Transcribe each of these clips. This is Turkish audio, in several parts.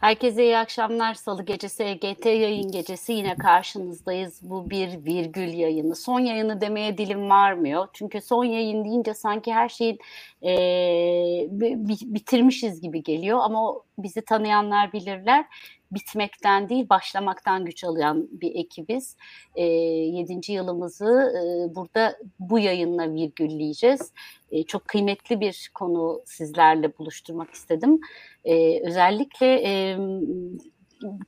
Herkese iyi akşamlar. Salı gecesi EGT yayın gecesi yine karşınızdayız. Bu bir virgül yayını. Son yayını demeye dilim varmıyor. Çünkü son yayın deyince sanki her şeyin e, bitirmişiz gibi geliyor. Ama bizi tanıyanlar bilirler bitmekten değil başlamaktan güç alan bir ekibiz. E, yedinci yılımızı e, burada bu yayınla virgülleyeceğiz. E, çok kıymetli bir konu sizlerle buluşturmak istedim. E, özellikle e,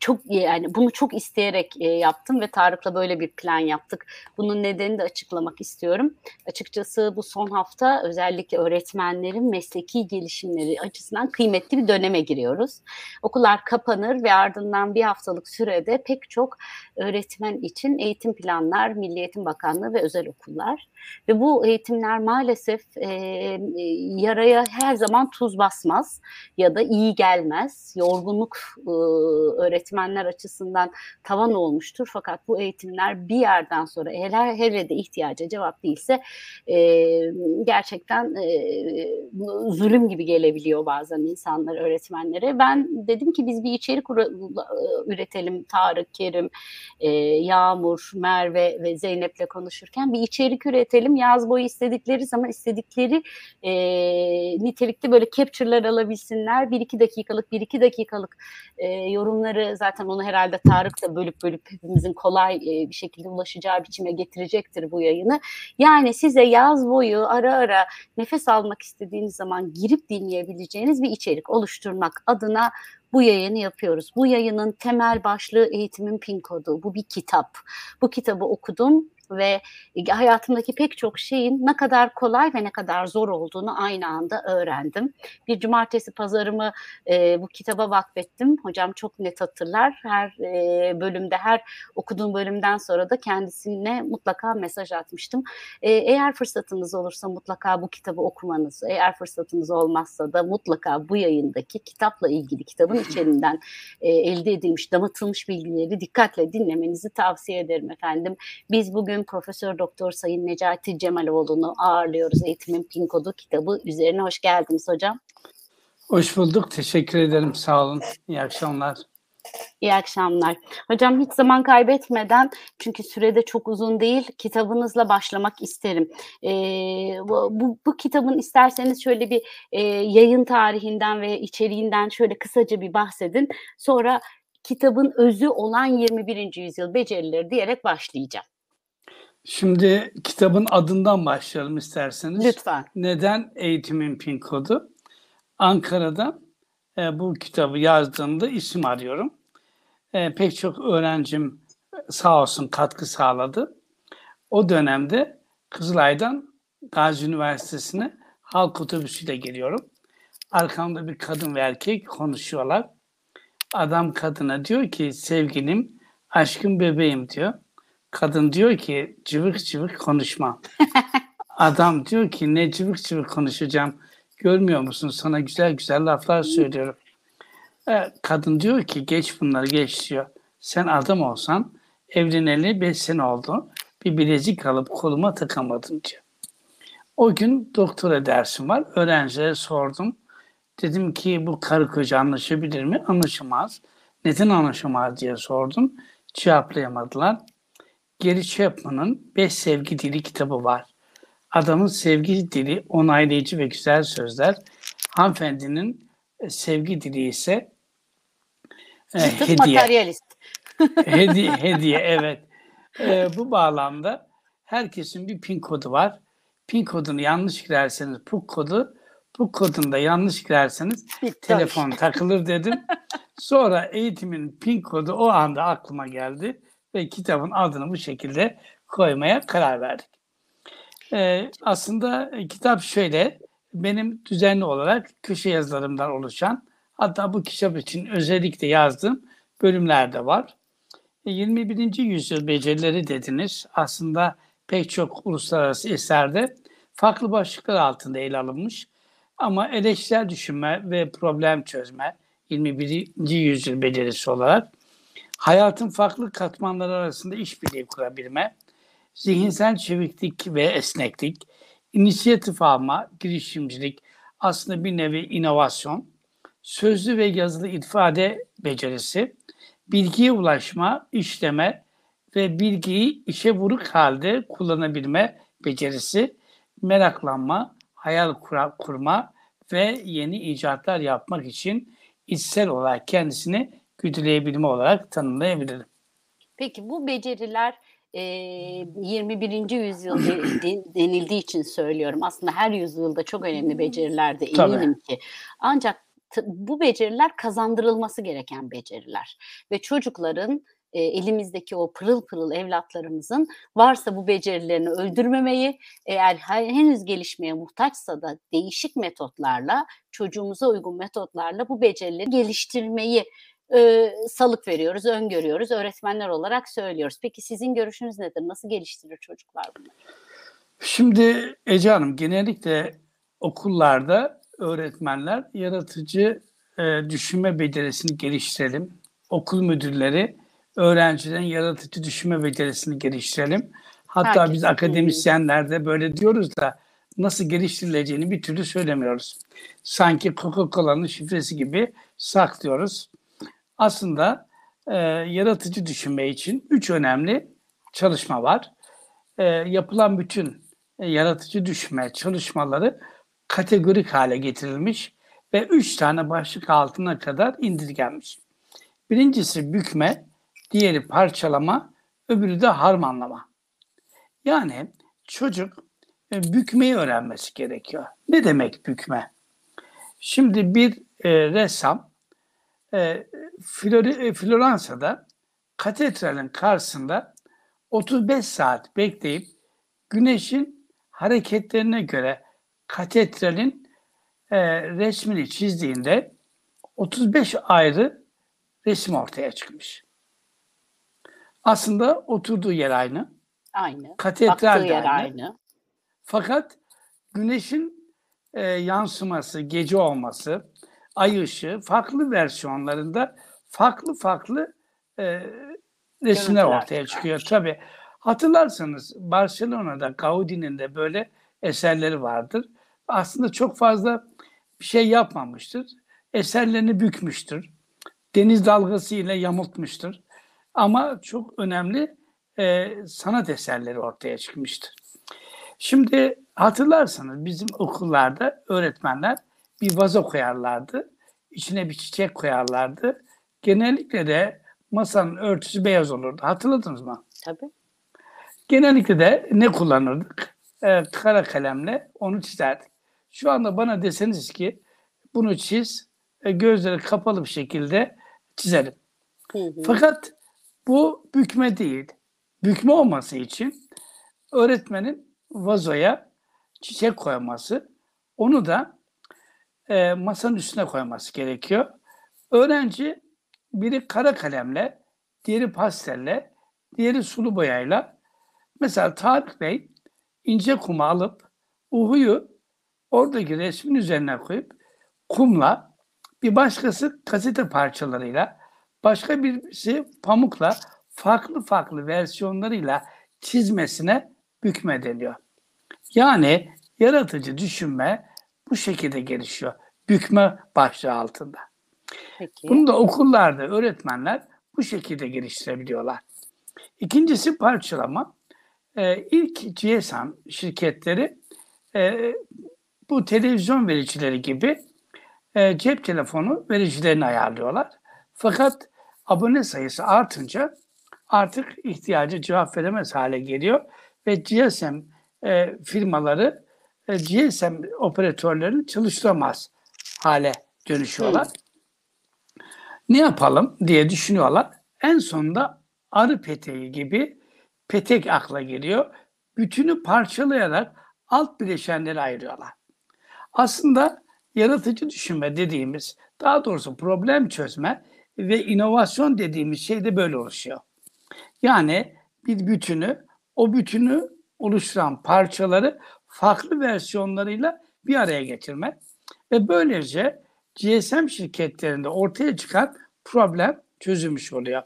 çok yani bunu çok isteyerek e, yaptım ve Tarık'la böyle bir plan yaptık. Bunun nedenini de açıklamak istiyorum. Açıkçası bu son hafta özellikle öğretmenlerin mesleki gelişimleri açısından kıymetli bir döneme giriyoruz. Okullar kapanır ve ardından bir haftalık sürede pek çok öğretmen için eğitim planlar, Milli Eğitim Bakanlığı ve özel okullar ve bu eğitimler maalesef e, yaraya her zaman tuz basmaz ya da iyi gelmez. Yorgunluk e, öğretmenler açısından tavan olmuştur. Fakat bu eğitimler bir yerden sonra hele, hele de ihtiyaca cevap değilse e, gerçekten e, zulüm gibi gelebiliyor bazen insanlar öğretmenlere. Ben dedim ki biz bir içerik üretelim Tarık, Kerim, e, Yağmur, Merve ve Zeynep'le konuşurken bir içerik üretelim. Yaz boyu istedikleri zaman istedikleri e, nitelikte böyle capture'lar alabilsinler. Bir iki dakikalık, bir iki dakikalık e, yorumları zaten onu herhalde Tarık da bölüp bölüp hepimizin kolay e, bir şekilde ulaşacağı biçime getirecektir bu yayını. Yani size yaz boyu ara ara nefes almak istediğiniz zaman girip dinleyebileceğiniz bir içerik oluşturmak adına bu yayını yapıyoruz. Bu yayının temel başlığı eğitimin pin kodu. Bu bir kitap. Bu kitabı okudum ve hayatımdaki pek çok şeyin ne kadar kolay ve ne kadar zor olduğunu aynı anda öğrendim. Bir cumartesi pazarımı e, bu kitaba vakfettim. Hocam çok net hatırlar. Her e, bölümde, her okuduğum bölümden sonra da kendisine mutlaka mesaj atmıştım. E, eğer fırsatınız olursa mutlaka bu kitabı okumanızı, eğer fırsatınız olmazsa da mutlaka bu yayındaki kitapla ilgili kitabın içeriğinden e, elde edilmiş, damıtılmış bilgileri dikkatle dinlemenizi tavsiye ederim efendim. Biz bugün bugün Profesör Doktor Sayın Necati Cemaloğlu'nu ağırlıyoruz. Eğitimin Pin Kodu kitabı üzerine hoş geldiniz hocam. Hoş bulduk. Teşekkür ederim. Sağ olun. İyi akşamlar. İyi akşamlar. Hocam hiç zaman kaybetmeden çünkü sürede çok uzun değil kitabınızla başlamak isterim. Ee, bu, bu, bu kitabın isterseniz şöyle bir e, yayın tarihinden ve içeriğinden şöyle kısaca bir bahsedin. Sonra kitabın özü olan 21. yüzyıl becerileri diyerek başlayacağım. Şimdi kitabın adından başlayalım isterseniz. Lütfen. Neden eğitimin pin kodu? Ankara'da e, bu kitabı yazdığımda isim arıyorum. E, pek çok öğrencim sağ olsun katkı sağladı. O dönemde Kızılay'dan Gazi Üniversitesi'ne halk otobüsüyle geliyorum. Arkamda bir kadın ve erkek konuşuyorlar. Adam kadına diyor ki sevgilim, aşkım bebeğim diyor. Kadın diyor ki cıvık cıvık konuşma. Adam diyor ki ne cıvık cıvık konuşacağım. Görmüyor musun? Sana güzel güzel laflar söylüyorum. E, kadın diyor ki geç bunları geç diyor. Sen adam olsan evleneli 5 sene oldu. Bir bilezik alıp koluma takamadım diyor. O gün doktora dersim var. Öğrencilere sordum. Dedim ki bu karı koca anlaşabilir mi? Anlaşamaz. Neden anlaşamaz diye sordum. Cevaplayamadılar. Gary Chapman'ın Beş Sevgi Dili kitabı var. Adamın sevgi dili onaylayıcı ve güzel sözler. Hanımefendinin e, sevgi dili ise e, hediye. Materyalist. hediye, hediye evet. E, bu bağlamda herkesin bir pin kodu var. Pin kodunu yanlış girerseniz bu kodu, bu kodunu da yanlış girerseniz telefon takılır dedim. Sonra eğitimin pin kodu o anda aklıma geldi ve kitabın adını bu şekilde koymaya karar verdik. Ee, aslında kitap şöyle, benim düzenli olarak köşe yazılarımdan oluşan, hatta bu kitap için özellikle yazdığım bölümler de var. 21. E, yüzyıl becerileri dediniz. Aslında pek çok uluslararası eserde farklı başlıklar altında ele alınmış. Ama eleştirel düşünme ve problem çözme 21. yüzyıl becerisi olarak hayatın farklı katmanları arasında işbirliği kurabilme, zihinsel çeviklik ve esneklik, inisiyatif alma, girişimcilik, aslında bir nevi inovasyon, sözlü ve yazılı ifade becerisi, bilgiye ulaşma, işleme ve bilgiyi işe vuruk halde kullanabilme becerisi, meraklanma, hayal kura- kurma ve yeni icatlar yapmak için içsel olarak kendisini güdüleyebilme olarak tanımlayabilirim. Peki bu beceriler e, 21. yüzyıl de- de- denildiği için söylüyorum. Aslında her yüzyılda çok önemli beceriler de Tabii. eminim ki. Ancak bu beceriler kazandırılması gereken beceriler. Ve çocukların e, elimizdeki o pırıl pırıl evlatlarımızın varsa bu becerilerini öldürmemeyi, eğer he- henüz gelişmeye muhtaçsa da değişik metotlarla, çocuğumuza uygun metotlarla bu becerileri geliştirmeyi e, salık veriyoruz, öngörüyoruz. Öğretmenler olarak söylüyoruz. Peki sizin görüşünüz nedir? Nasıl geliştirir çocuklar bunu? Şimdi Ece Hanım genellikle okullarda öğretmenler yaratıcı e, düşünme becerisini geliştirelim. Okul müdürleri öğrencilerin yaratıcı düşünme becerisini geliştirelim. Hatta Herkes. biz akademisyenler de böyle diyoruz da nasıl geliştirileceğini bir türlü söylemiyoruz. Sanki Coca-Cola'nın şifresi gibi saklıyoruz. Aslında e, yaratıcı düşünme için üç önemli çalışma var. E, yapılan bütün e, yaratıcı düşünme çalışmaları kategorik hale getirilmiş ve üç tane başlık altına kadar indirgenmiş. Birincisi bükme, diğeri parçalama, öbürü de harmanlama. Yani çocuk e, bükmeyi öğrenmesi gerekiyor. Ne demek bükme? Şimdi bir e, ressam e, Flori, e, Floransa'da katedralin karşısında 35 saat bekleyip güneşin hareketlerine göre katedralin e, resmini çizdiğinde 35 ayrı resim ortaya çıkmış. Aslında oturduğu yer aynı. Aynı. Katedral Baktığı yer aynı. aynı. Fakat güneşin e, yansıması, gece olması, ay ışığı farklı versiyonlarında farklı farklı e, resimler ortaya çıkıyor. Tabii hatırlarsanız Barcelona'da Gaudi'nin de böyle eserleri vardır. Aslında çok fazla bir şey yapmamıştır. Eserlerini bükmüştür. Deniz dalgası ile yamultmuştur. Ama çok önemli e, sanat eserleri ortaya çıkmıştır. Şimdi hatırlarsanız bizim okullarda öğretmenler bir vazo koyarlardı. İçine bir çiçek koyarlardı. Genellikle de masanın örtüsü beyaz olurdu. Hatırladınız mı? Tabii. Genellikle de ne kullanırdık? Ee, kara kalemle onu çizerdik. Şu anda bana deseniz ki bunu çiz, gözleri kapalı bir şekilde çizelim. Hı hı. Fakat bu bükme değil. Bükme olması için öğretmenin vazoya çiçek koyması, onu da e, masanın üstüne koyması gerekiyor. Öğrenci biri kara kalemle, diğeri pastelle, diğeri sulu boyayla. Mesela Tarık Bey ince kumu alıp uhuyu oradaki resmin üzerine koyup kumla bir başkası gazete parçalarıyla başka birisi pamukla farklı farklı versiyonlarıyla çizmesine bükme deniyor. Yani yaratıcı düşünme bu şekilde gelişiyor. Bükme başlığı altında. Peki. Bunu da okullarda öğretmenler bu şekilde geliştirebiliyorlar. İkincisi parçalama. Ee, ilk GSM şirketleri e, bu televizyon vericileri gibi e, cep telefonu vericilerini ayarlıyorlar. Fakat abone sayısı artınca artık ihtiyacı cevap veremez hale geliyor ve GSM e, firmaları GSM operatörlerini çalıştıramaz hale dönüşüyorlar. Ne yapalım diye düşünüyorlar. En sonunda arı peteği gibi petek akla geliyor. Bütünü parçalayarak alt bileşenleri ayırıyorlar. Aslında yaratıcı düşünme dediğimiz, daha doğrusu problem çözme ve inovasyon dediğimiz şey de böyle oluşuyor. Yani bir bütünü, o bütünü oluşturan parçaları farklı versiyonlarıyla bir araya getirmek ve böylece GSM şirketlerinde ortaya çıkan problem çözülmüş oluyor.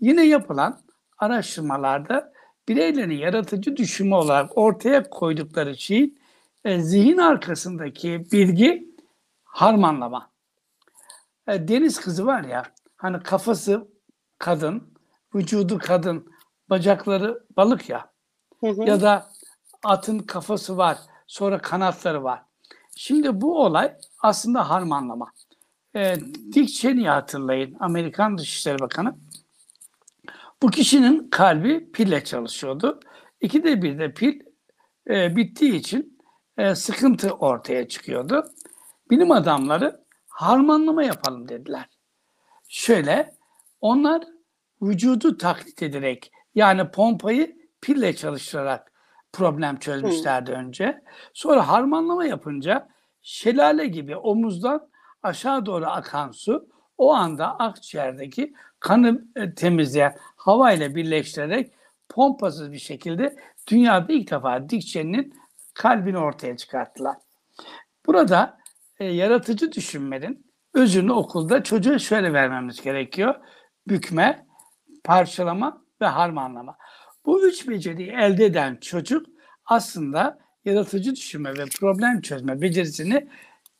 Yine yapılan araştırmalarda bireylerin yaratıcı düşünme olarak ortaya koydukları şeyin e, zihin arkasındaki bilgi harmanlama. e, deniz kızı var ya hani kafası kadın, vücudu kadın, bacakları balık ya. Hı hı. Ya da atın kafası var, sonra kanatları var. Şimdi bu olay aslında harmanlama. E, Dick Cheney'i hatırlayın, Amerikan Dışişleri Bakanı. Bu kişinin kalbi pille çalışıyordu. İkide bir de pil e, bittiği için e, sıkıntı ortaya çıkıyordu. Bilim adamları harmanlama yapalım dediler. Şöyle, onlar vücudu taklit ederek yani pompayı pille çalıştırarak problem çözmüşlerdi önce. Sonra harmanlama yapınca şelale gibi omuzdan aşağı doğru akan su o anda akciğerdeki kanı e, temizleyen hava ile birleştirerek pompasız bir şekilde dünyada ilk defa Dikçe'nin kalbini ortaya çıkarttılar. Burada e, yaratıcı düşünmenin özünü okulda çocuğa şöyle vermemiz gerekiyor. Bükme, parçalama ve harmanlama. Bu üç beceriyi elde eden çocuk aslında yaratıcı düşünme ve problem çözme becerisini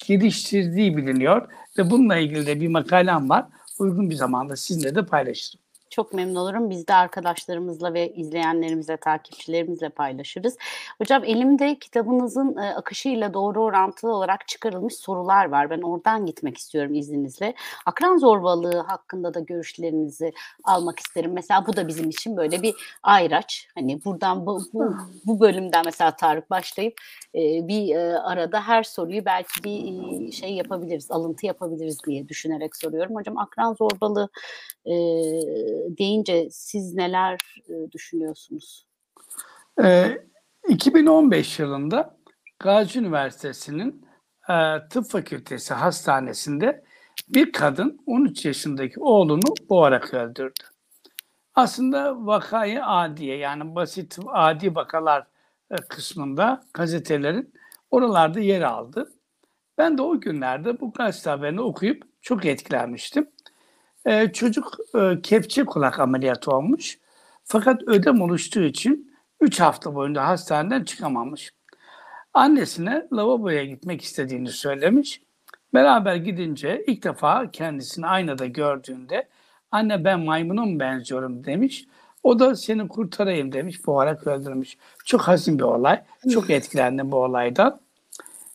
geliştirdiği biliniyor ve bununla ilgili de bir makalem var. Uygun bir zamanda sizinle de paylaşırım. Çok memnun olurum. Biz de arkadaşlarımızla ve izleyenlerimizle, takipçilerimizle paylaşırız. Hocam elimde kitabınızın e, akışıyla doğru orantılı olarak çıkarılmış sorular var. Ben oradan gitmek istiyorum izninizle. Akran zorbalığı hakkında da görüşlerinizi almak isterim. Mesela bu da bizim için böyle bir ayraç. Hani buradan bu, bu, bu bölümden mesela Tarık başlayıp e, bir e, arada her soruyu belki bir e, şey yapabiliriz, alıntı yapabiliriz diye düşünerek soruyorum. Hocam akran zorbalığı e, deyince siz neler e, düşünüyorsunuz? E, 2015 yılında Gazi Üniversitesi'nin e, Tıp Fakültesi hastanesinde bir kadın 13 yaşındaki oğlunu boğarak öldürdü. Aslında vakayı adiye yani basit adi vakalar e, kısmında gazetelerin oralarda yer aldı. Ben de o günlerde bu gazete haberini okuyup çok etkilenmiştim. Ee, çocuk e, kepçe kulak ameliyatı olmuş. Fakat ödem oluştuğu için 3 hafta boyunca hastaneden çıkamamış. Annesine lavaboya gitmek istediğini söylemiş. Beraber gidince ilk defa kendisini aynada gördüğünde anne ben maymuna benziyorum demiş. O da seni kurtarayım demiş. Boğarak öldürmüş. Çok hazin bir olay. Çok etkilendim bu olaydan.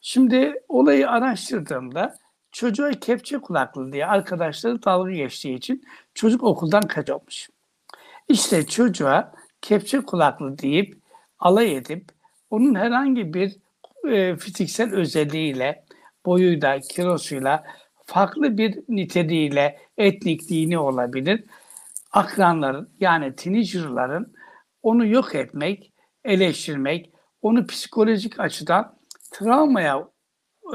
Şimdi olayı araştırdığımda çocuğa kepçe kulaklı diye arkadaşları dalga geçtiği için çocuk okuldan kaçırmış. İşte çocuğa kepçe kulaklı deyip alay edip onun herhangi bir e, fiziksel özelliğiyle, boyuyla, kilosuyla, farklı bir niteliğiyle, etnikliğini olabilir. Akranların yani teenager'ların onu yok etmek, eleştirmek, onu psikolojik açıdan travmaya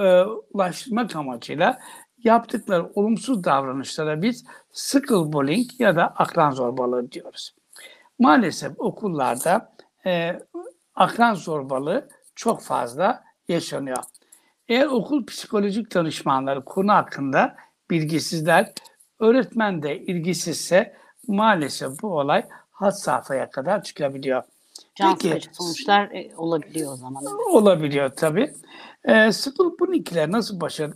e, ulaştırmak amacıyla yaptıkları olumsuz davranışlara biz sıkıl bullying ya da akran zorbalığı diyoruz. Maalesef okullarda e, akran zorbalığı çok fazla yaşanıyor. Eğer okul psikolojik danışmanları konu hakkında bilgisizler, öğretmen de ilgisizse maalesef bu olay had safhaya kadar çıkabiliyor. Can Peki, sonuçlar e, olabiliyor o zaman. Olabiliyor tabii. E, Bunny'kiler nasıl başa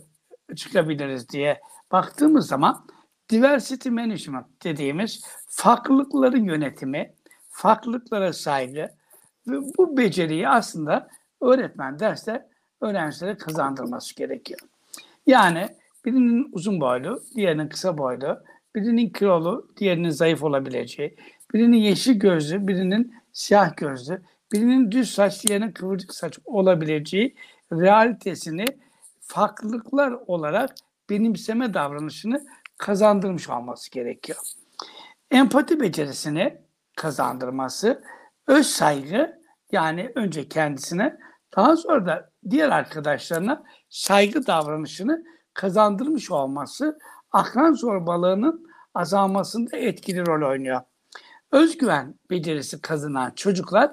çıkabiliriz diye baktığımız zaman diversity management dediğimiz farklılıkların yönetimi, farklılıklara saygı ve bu beceriyi aslında öğretmen derste öğrencilere kazandırması gerekiyor. Yani birinin uzun boylu, diğerinin kısa boylu, birinin kilolu, diğerinin zayıf olabileceği, birinin yeşil gözlü, birinin siyah gözlü, birinin düz saç, diğerinin kıvırcık saç olabileceği realitesini farklılıklar olarak benimseme davranışını kazandırmış olması gerekiyor. Empati becerisini kazandırması, öz saygı yani önce kendisine daha sonra da diğer arkadaşlarına saygı davranışını kazandırmış olması akran zorbalığının azalmasında etkili rol oynuyor. Özgüven becerisi kazanan çocuklar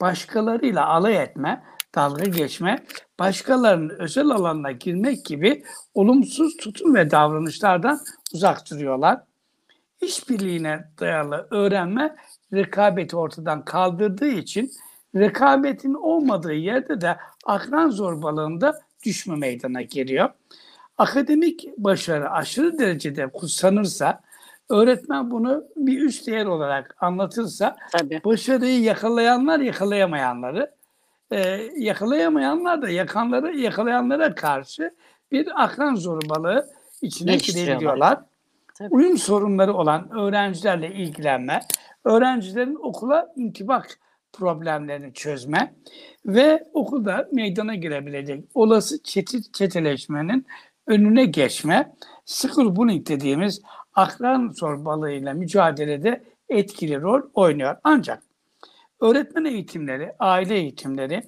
başkalarıyla alay etme, dalga geçme, başkalarının özel alanına girmek gibi olumsuz tutum ve davranışlardan uzak duruyorlar. İşbirliğine dayalı öğrenme rekabeti ortadan kaldırdığı için rekabetin olmadığı yerde de akran zorbalığında düşme meydana geliyor. Akademik başarı aşırı derecede kutsanırsa, öğretmen bunu bir üst değer olarak anlatırsa, Tabii. başarıyı yakalayanlar yakalayamayanları, e, yakalayamayanlar da yakanları yakalayanlara karşı bir akran zorbalığı içine girebiliyorlar. Uyum sorunları olan öğrencilerle ilgilenme, öğrencilerin okula intibak problemlerini çözme ve okulda meydana girebilecek olası çeti, çeteleşmenin önüne geçme, school bullying dediğimiz akran zorbalığıyla mücadelede etkili rol oynuyor. Ancak öğretmen eğitimleri, aile eğitimleri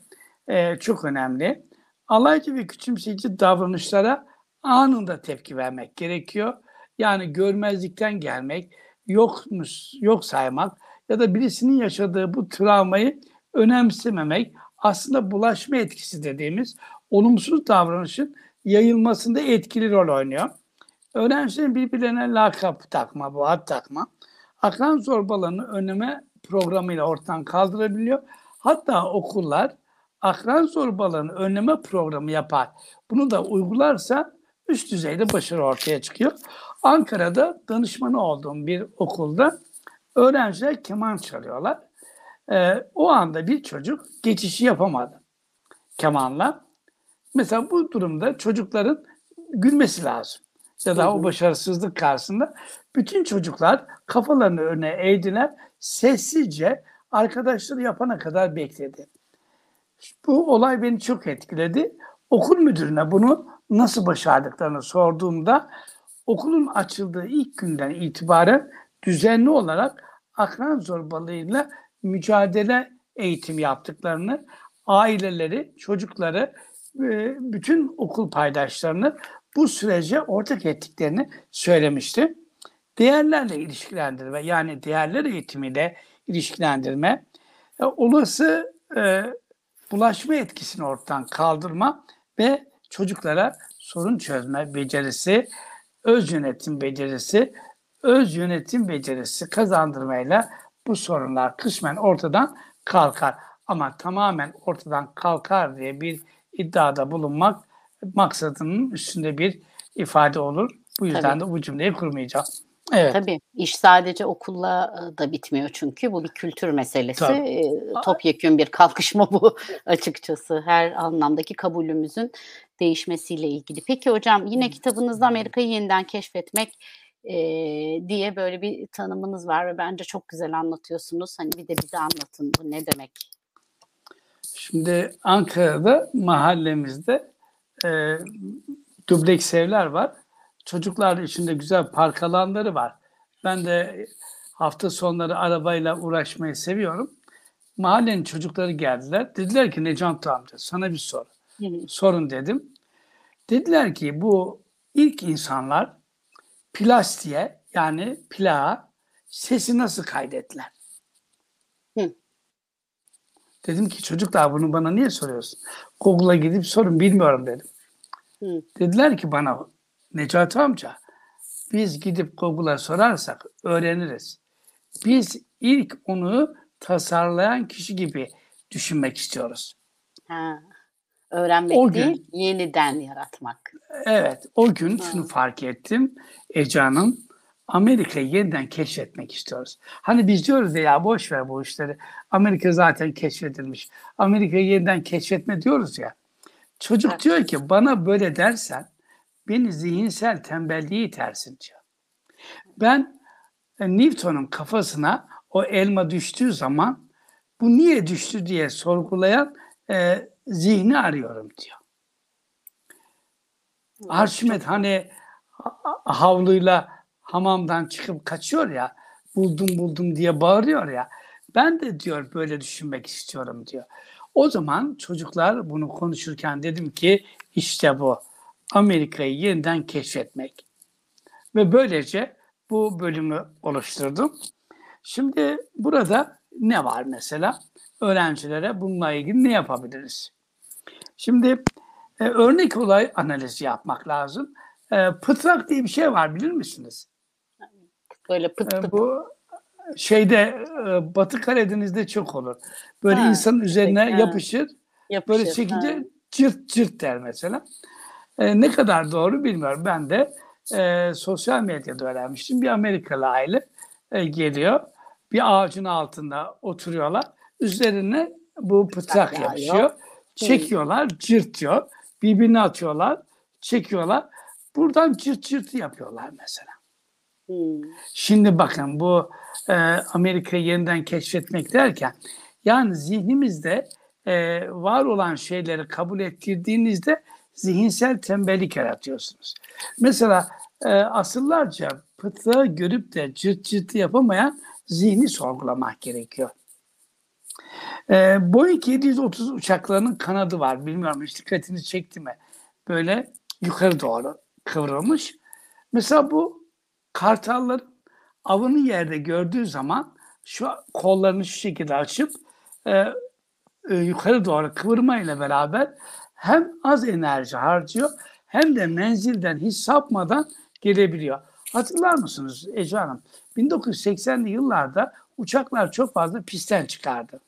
e, çok önemli. Alaycı ve küçümseyici davranışlara anında tepki vermek gerekiyor. Yani görmezlikten gelmek, yokmuş, yok saymak ya da birisinin yaşadığı bu travmayı önemsememek aslında bulaşma etkisi dediğimiz olumsuz davranışın yayılmasında etkili rol oynuyor. Öğrencilerin birbirlerine lakap takma, bu ad takma, akran zorbalığını önleme programıyla ortadan kaldırabiliyor. Hatta okullar akran zorbalığını önleme programı yapar. Bunu da uygularsa üst düzeyde başarı ortaya çıkıyor. Ankara'da danışmanı olduğum bir okulda öğrenciler keman çalıyorlar. Ee, o anda bir çocuk geçişi yapamadı kemanla. Mesela bu durumda çocukların gülmesi lazım. Ya da o başarısızlık karşısında bütün çocuklar kafalarını öne eğdiler. Sessizce arkadaşları yapana kadar bekledi. Bu olay beni çok etkiledi. Okul müdürüne bunu nasıl başardıklarını sorduğumda okulun açıldığı ilk günden itibaren düzenli olarak akran zorbalığıyla mücadele eğitim yaptıklarını, aileleri, çocukları, bütün okul paydaşlarını bu sürece ortak ettiklerini söylemişti. Değerlerle ilişkilendirme yani değerler eğitimiyle ilişkilendirme, e, olası e, bulaşma etkisini ortadan kaldırma ve çocuklara sorun çözme becerisi, öz yönetim becerisi, öz yönetim becerisi kazandırmayla bu sorunlar kısmen ortadan kalkar. Ama tamamen ortadan kalkar diye bir iddiada bulunmak maksadının üstünde bir ifade olur. Bu yüzden Tabii. de bu cümleyi kurmayacağım. Evet. Tabii iş sadece okulla e, da bitmiyor çünkü bu bir kültür meselesi. Tabii. E, Topyekün bir kalkışma bu açıkçası her anlamdaki kabulümüzün değişmesiyle ilgili. Peki hocam yine kitabınızda Amerika'yı yeniden keşfetmek e, diye böyle bir tanımınız var ve bence çok güzel anlatıyorsunuz. Hani bir de bize anlatın bu ne demek? Şimdi Ankara'da mahallemizde e, dubleks evler var. Çocuklar içinde güzel park alanları var. Ben de hafta sonları arabayla uğraşmayı seviyorum. Mahallenin çocukları geldiler. Dediler ki Necati amca sana bir soru. Sorun dedim. Dediler ki bu ilk insanlar plastiğe yani plağa sesi nasıl kaydettiler? Hı. Dedim ki çocuklar bunu bana niye soruyorsun? Google'a gidip sorun bilmiyorum dedim. Hı. Dediler ki bana Necati amca biz gidip Google'a sorarsak öğreniriz. Biz ilk onu tasarlayan kişi gibi düşünmek istiyoruz. Ha. Öğrenmek O gün- değil, yeniden yaratmak. Evet o gün Ha. şunu fark ettim Ece Hanım Amerika'yı yeniden keşfetmek istiyoruz. Hani biz diyoruz ya, ya boş ver bu işleri. Amerika zaten keşfedilmiş. Amerika'yı yeniden keşfetme diyoruz ya. Çocuk Evet. diyor ki bana böyle dersen beni zihinsel tembelliğe itersin diyor. Ben e, Newton'un kafasına o elma düştüğü zaman bu niye düştü diye sorgulayan e, zihni arıyorum diyor. Arşimet hani ha- havluyla hamamdan çıkıp kaçıyor ya buldum buldum diye bağırıyor ya ben de diyor böyle düşünmek istiyorum diyor. O zaman çocuklar bunu konuşurken dedim ki işte bu Amerika'yı yeniden keşfetmek. Ve böylece bu bölümü oluşturdum. Şimdi burada ne var mesela? Öğrencilere bununla ilgili ne yapabiliriz? Şimdi e, örnek olay analizi yapmak lazım. E, pıtrak diye bir şey var bilir misiniz? Böyle pıt E, pıt. bu şeyde e, Batı Karadeniz'de çok olur. Böyle Ha, insanın üzerine ha. yapışır. yapışır. Böyle çekince Ha. cırt cırt der mesela. E, ne kadar doğru bilmiyorum. Ben de e, sosyal medyada öğrenmiştim. Bir Amerikalı aile e, geliyor. Bir ağacın altında oturuyorlar. Üzerine bu pıtrak yapışıyor. Çekiyorlar, cırtıyor. Birbirine atıyorlar, çekiyorlar. Buradan cırt cırtı yapıyorlar mesela. Şimdi bakın bu e, Amerika'yı yeniden keşfetmek derken yani zihnimizde e, var olan şeyleri kabul ettirdiğinizde zihinsel tembellik yaratıyorsunuz. Mesela e, asırlarca pıtığı görüp de cırt cırtı yapamayan zihni sorgulamak gerekiyor. E, Boeing 730 uçaklarının kanadı var. Bilmiyorum hiç dikkatini çekti mi? Böyle yukarı doğru kıvrılmış. Mesela bu kartalların avını yerde gördüğü zaman şu kollarını şu şekilde açıp e, e, yukarı doğru kıvırmayla beraber hem az enerji harcıyor hem de menzilden hiç sapmadan gelebiliyor. Hatırlar mısınız Ece Hanım? 1980'li yıllarda uçaklar çok fazla pistten çıkardı.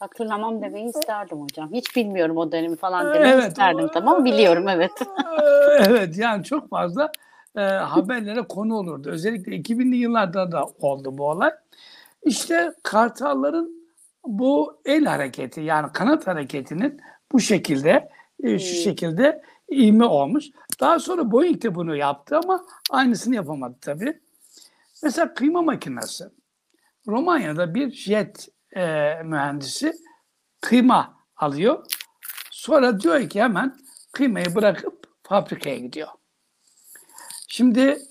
Hatırlamam demeyi isterdim hocam. Hiç bilmiyorum o dönemi falan demeyi Evet. isterdim tamam biliyorum evet. evet yani çok fazla e, haberlere konu olurdu. Özellikle 2000'li yıllarda da oldu bu olay. İşte kartalların bu el hareketi yani kanat hareketinin bu şekilde e, şu Hmm. şekilde ivme olmuş. Daha sonra Boeing de bunu yaptı ama aynısını yapamadı tabii. Mesela kıyma makinesi. Romanya'da bir jet e, mühendisi kıyma alıyor. Sonra diyor ki hemen kıymayı bırakıp fabrikaya gidiyor. Şimdi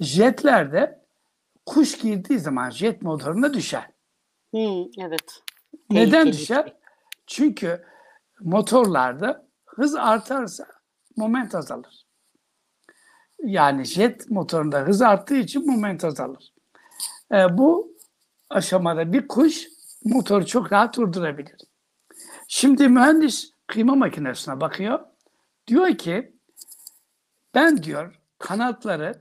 jetlerde kuş girdiği zaman jet motoruna düşer. Hmm, evet. Neden Tehlikeli düşer? Çünkü motorlarda hız artarsa moment azalır. Yani jet motorunda hız arttığı için moment azalır. E, bu aşamada bir kuş motoru çok rahat durdurabilir. Şimdi mühendis kıyma makinesine bakıyor. Diyor ki ben diyor kanatları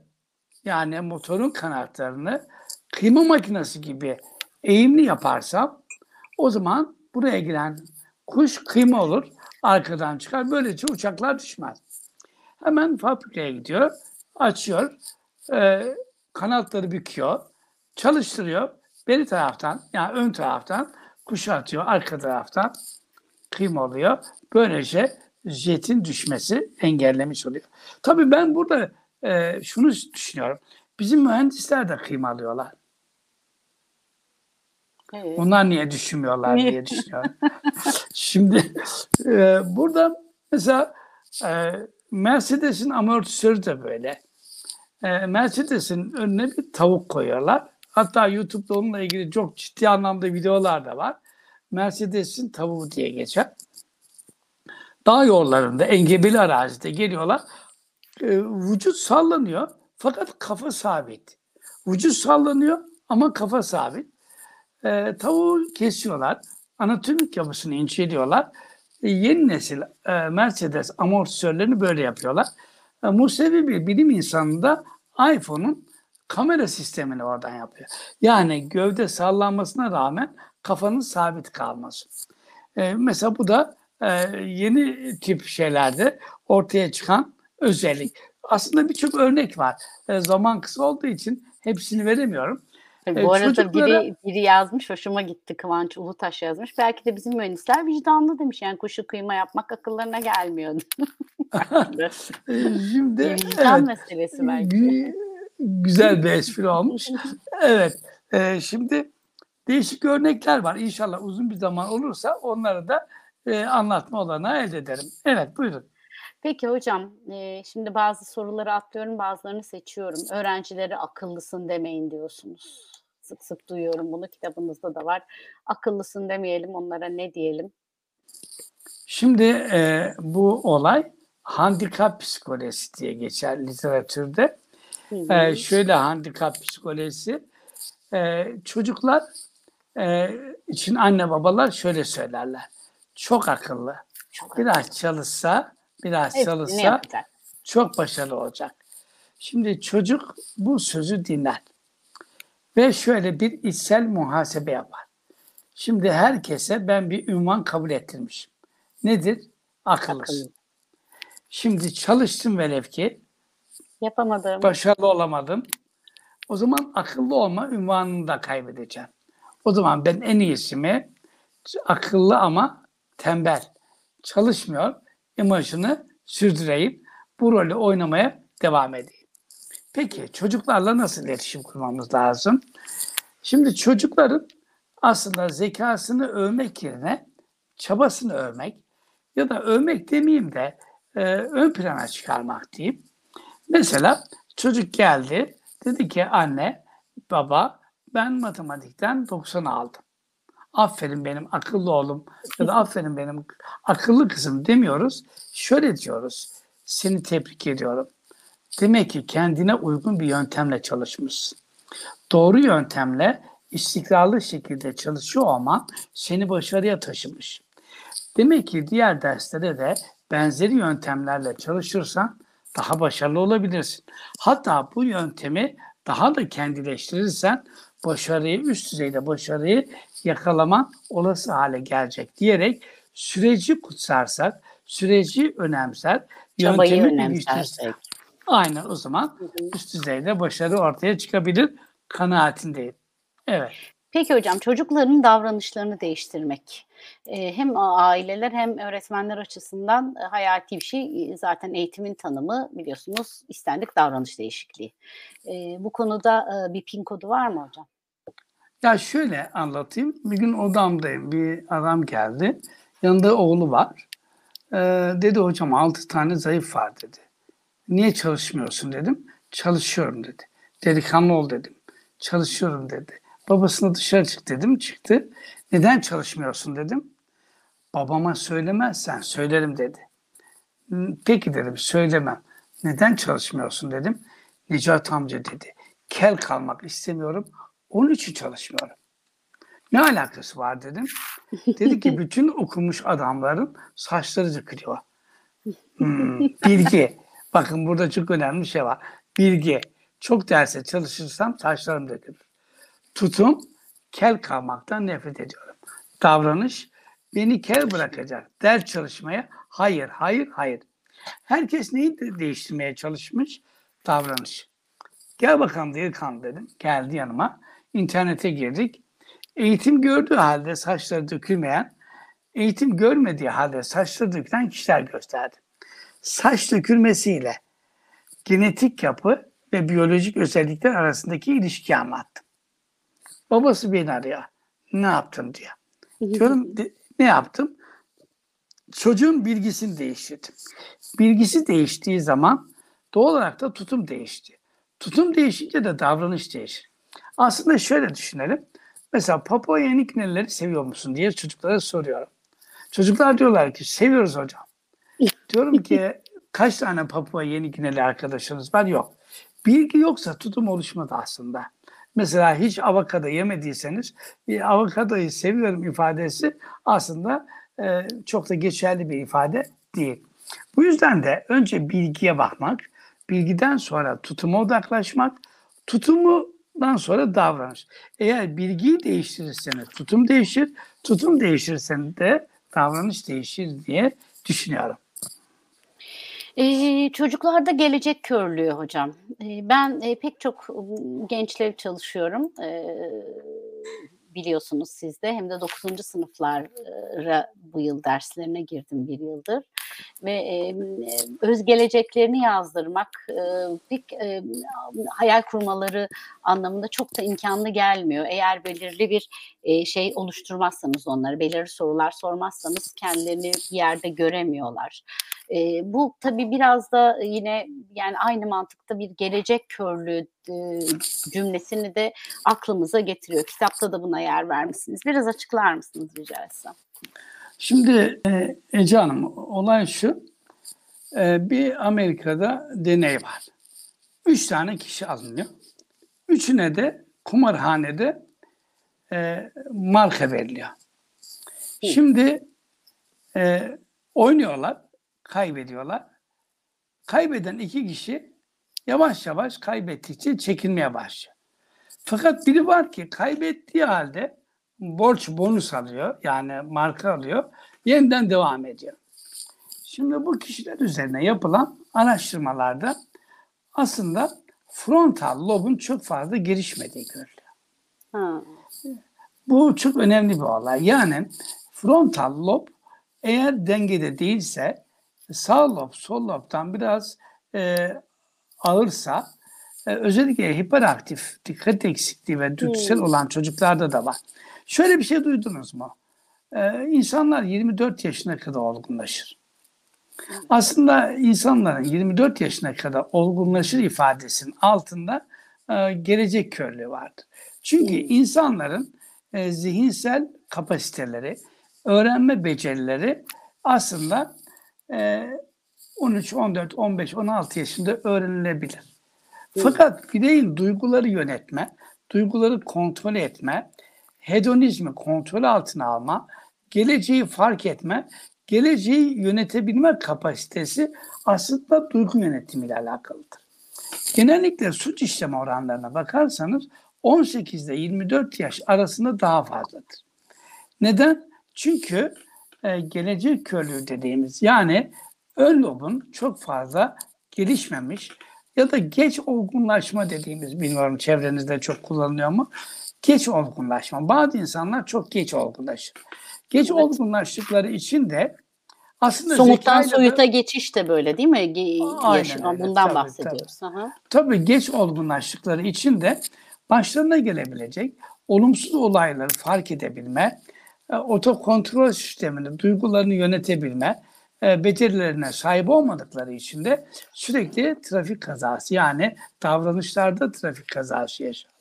yani motorun kanatlarını kıyma makinesi gibi eğimli yaparsam o zaman buraya giren kuş kıyma olur, arkadan çıkar. Böylece uçaklar düşmez. Hemen fabrikaya gidiyor, açıyor, e, kanatları büküyor, çalıştırıyor. Beri taraftan, yani ön taraftan kuşu atıyor, arka taraftan kıyma oluyor. Böylece jetin düşmesi engellemiş oluyor. Tabii ben burada e, şunu düşünüyorum. Bizim mühendisler de kıyma alıyorlar. Evet. Onlar niye düşünmüyorlar diye düşünüyorum. Şimdi e, burada mesela e, Mercedes'in amortisörü de böyle. E, Mercedes'in önüne bir tavuk koyuyorlar. Hatta YouTube'da onunla ilgili çok ciddi anlamda videolar da var. Mercedes'in tavuğu diye geçer. Dağ yollarında, engebeli arazide geliyorlar. Vücut sallanıyor fakat kafa sabit. Vücut sallanıyor ama kafa sabit. E, tavuğu kesiyorlar. Anatomik yapısını inceliyorlar. E, yeni nesil e, Mercedes amortisörlerini böyle yapıyorlar. E, Musevi bir bilim insanı da iPhone'un kamera sistemini oradan yapıyor. Yani gövde sallanmasına rağmen kafanın sabit kalması. E, mesela bu da e, yeni tip şeylerde ortaya çıkan özellik. Aslında birçok örnek var. E, zaman kısa olduğu için hepsini veremiyorum. Tabii E, bu arada çocuklara- biri, biri yazmış, hoşuma gitti Kıvanç Ulutaş yazmış. Belki de bizim mühendisler vicdanlı demiş. Yani kuşu kıyma yapmak akıllarına gelmiyordu. E, Şimdi vicdan evet, meselesi belki. gü- güzel bir espri olmuş. Evet. e, şimdi değişik örnekler var. İnşallah uzun bir zaman olursa onları da e, anlatma olanağı elde ederim. Evet buyurun. Peki hocam, e, şimdi bazı soruları atlıyorum, bazılarını seçiyorum. Öğrencilere akıllısın demeyin diyorsunuz. Sık sık duyuyorum bunu, kitabınızda da var. Akıllısın demeyelim, onlara ne diyelim? Şimdi e, bu olay handikap psikolojisi diye geçer literatürde. Hı hı. E, şöyle handikap psikolojisi. E, çocuklar e, için anne babalar şöyle söylerler. Çok akıllı. Çok Biraz çalışsa, biraz Hepsini çalışsa yapacak. çok başarılı olacak. Şimdi çocuk bu sözü dinler ve şöyle bir içsel muhasebe yapar. Şimdi herkese ben bir ünvan kabul ettirmişim. Nedir? Akıllısın. Akıllı. Şimdi çalıştım velev ki Yapamadım. başarılı olamadım. O zaman akıllı olma ünvanını da kaybedeceğim. O zaman ben en iyisi mi akıllı ama tembel, çalışmıyor imajını sürdüreyim. Bu rolü oynamaya devam edeyim. Peki çocuklarla nasıl iletişim kurmamız lazım? Şimdi çocukların aslında zekasını övmek yerine çabasını övmek ya da övmek demeyeyim de e, ön plana çıkarmak diyeyim. Mesela çocuk geldi dedi ki anne baba ben matematikten 90 aldım. Aferin benim akıllı oğlum ya da aferin benim akıllı kızım demiyoruz. Şöyle diyoruz. Seni tebrik ediyorum. Demek ki kendine uygun bir yöntemle çalışmışsın. Doğru yöntemle istikrarlı şekilde çalışıyor olman seni başarıya taşımış. Demek ki diğer derslere de benzeri yöntemlerle çalışırsan daha başarılı olabilirsin. Hatta bu yöntemi daha da kendileştirirsen başarıyı, üst düzeyde başarıyı yakalaman olası hale gelecek diyerek süreci kutsarsak, süreci önemser, Çabayı yöntemi önemsersek. Aynen o zaman üst düzeyde başarı ortaya çıkabilir kanaatindeyim. Evet. Peki hocam çocukların davranışlarını değiştirmek e, hem aileler hem öğretmenler açısından e, hayati bir şey. Zaten eğitimin tanımı biliyorsunuz istendik davranış değişikliği. E, Bu konuda e, bir pin kodu var mı hocam? Ya şöyle anlatayım. Bir gün odamdayım. Bir adam geldi. Yanında oğlu var. Ee, dedi hocam 6 tane zayıf var dedi. Niye çalışmıyorsun dedim. Çalışıyorum dedi. Delikanlı ol dedim. Çalışıyorum dedi. Babasına dışarı çık dedim. Çıktı. Neden çalışmıyorsun dedim. Babama söylemezsen söylerim dedi. "Hmm, Peki dedim söylemem. Neden çalışmıyorsun dedim. Necat amca dedi. Kel kalmak istemiyorum. Onun için çalışmıyorum. Ne alakası var dedim. Dedi ki bütün okumuş adamların saçları dökülüyor. Hmm, bilgi. Bakın burada çok önemli bir şey var. Bilgi. Çok derse çalışırsam saçlarım dökülür. Tutum, kel kalmaktan nefret ediyorum. Davranış, beni kel bırakacak. Ders çalışmaya hayır, hayır, hayır. Herkes neyi de- değiştirmeye çalışmış? Davranış. Gel bakalım delikanlı dedim. Geldi yanıma. İnternete girdik. Eğitim gördüğü halde saçları dökülmeyen, eğitim görmediği halde saçları dökülen kişiler gösterdi. Saç dökülmesiyle genetik yapı ve biyolojik özellikler arasındaki ilişkiyi anlattım. Babası beni arıyor. Ne yaptın diye. Diyorum "De- ne yaptım? Çocuğun bilgisini değiştirdim. Bilgisi değiştiği zaman doğal olarak da tutum değişti. Tutum değişince de davranış değişir. Aslında şöyle düşünelim. Mesela Papua Yeni Gine'lileri seviyor musun diye çocuklara soruyorum. Çocuklar diyorlar ki seviyoruz hocam. Diyorum ki kaç tane Papua Yeni Gineli arkadaşınız var? Yok. Bilgi yoksa tutum oluşmadı aslında. Mesela hiç avokado yemediyseniz bir avokadoyu seviyorum ifadesi aslında e, çok da geçerli bir ifade değil. Bu yüzden de önce bilgiye bakmak, bilgiden sonra tutuma odaklaşmak, tutumundan sonra davranış. Eğer bilgiyi değiştirirseniz tutum değişir, tutum değişirirseniz de davranış değişir diye düşünüyorum. Ee, çocuklarda gelecek körlüğü hocam. Ee, ben e, pek çok ıı, gençler çalışıyorum. Ee, biliyorsunuz siz de hem de 9. sınıflara bu yıl derslerine girdim bir yıldır. Ve e, öz geleceklerini yazdırmak, e, bir e, hayal kurmaları anlamında çok da imkanlı gelmiyor. Eğer belirli bir e, şey oluşturmazsanız onları, belirli sorular sormazsanız kendilerini bir yerde göremiyorlar. E, bu tabii biraz da yine yani aynı mantıkta bir gelecek körlüğü e, cümlesini de aklımıza getiriyor. Kitapta da buna yer vermişsiniz. Biraz açıklar mısınız rica etsem? Şimdi e, Ece Hanım olay şu. E, bir Amerika'da deney var. Üç tane kişi alınıyor. Üçüne de kumarhanede e, marka veriliyor. Şimdi e, oynuyorlar, kaybediyorlar. Kaybeden iki kişi yavaş yavaş kaybettikçe çekilmeye başlıyor. Fakat biri var ki kaybettiği halde borç bonus alıyor yani marka alıyor yeniden devam ediyor. Şimdi bu kişiler üzerine yapılan araştırmalarda aslında frontal lobun çok fazla gelişmediği görülüyor. Ha. Bu çok önemli bir olay. Yani frontal lob eğer dengede değilse sağ lob sol lobdan biraz e, ağırsa e, özellikle hiperaktif, dikkat eksikliği ve dürtüsel Hmm. olan çocuklarda da var. Şöyle bir şey duydunuz mu? E, insanlar 24 yaşına kadar olgunlaşır. Aslında insanların 24 yaşına kadar olgunlaşır ifadesinin altında e, gelecek körlüğü vardır. Çünkü insanların e, zihinsel kapasiteleri, öğrenme becerileri aslında e, 13, 14, 15, 16 yaşında öğrenilebilir. Fakat bireyin duyguları yönetme, duyguları kontrol etme, hedonizmi kontrol altına alma, geleceği fark etme, geleceği yönetebilme kapasitesi aslında duygu yönetimiyle alakalıdır. Genellikle suç işleme oranlarına bakarsanız 18 ile 24 yaş arasında daha fazladır. Neden? Çünkü e, gelecek körlüğü dediğimiz yani ön lobun çok fazla gelişmemiş ya da geç olgunlaşma dediğimiz bilmiyorum çevrenizde çok kullanılıyor mu? Geç olgunlaşma. Bazı insanlar çok geç olgunlaşır. Geç Evet. olgunlaştıkları için de aslında Somuttan zekayla da- soyuta geçiş de böyle değil mi? Ge- Aynen yaşam- Bundan tabii, bahsediyoruz. Aha. tabii geç olgunlaştıkları için de başlarına gelebilecek olumsuz olayları fark edebilme, e, otokontrol sistemini, duygularını yönetebilme e, becerilerine sahip olmadıkları için de sürekli trafik kazası yani davranışlarda trafik kazası yaşarlar.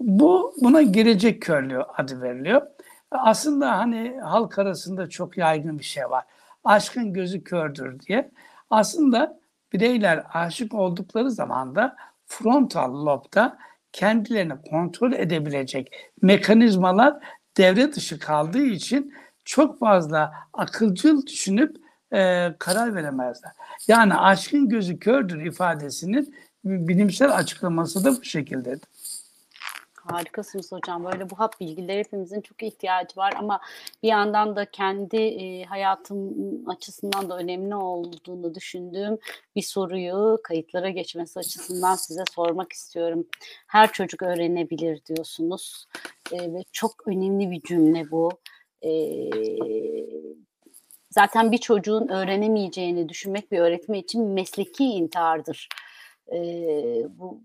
Bu buna gelecek körlüğü adı veriliyor. Aslında hani halk arasında çok yaygın bir şey var. Aşkın gözü kördür diye. Aslında bireyler aşık oldukları zaman da frontal lobda kendilerini kontrol edebilecek mekanizmalar devre dışı kaldığı için çok fazla akılcıl düşünüp e, karar veremezler. Yani aşkın gözü kördür ifadesinin bilimsel açıklaması da bu şekildedir. Harikasınız hocam. Böyle bu hap bilgileri hepimizin çok ihtiyacı var ama bir yandan da kendi e, hayatım açısından da önemli olduğunu düşündüğüm bir soruyu kayıtlara geçmesi açısından size sormak istiyorum. Her çocuk öğrenebilir diyorsunuz E, ve çok önemli bir cümle bu. E, zaten bir çocuğun öğrenemeyeceğini düşünmek bir öğretmen için mesleki intihardır. E, bu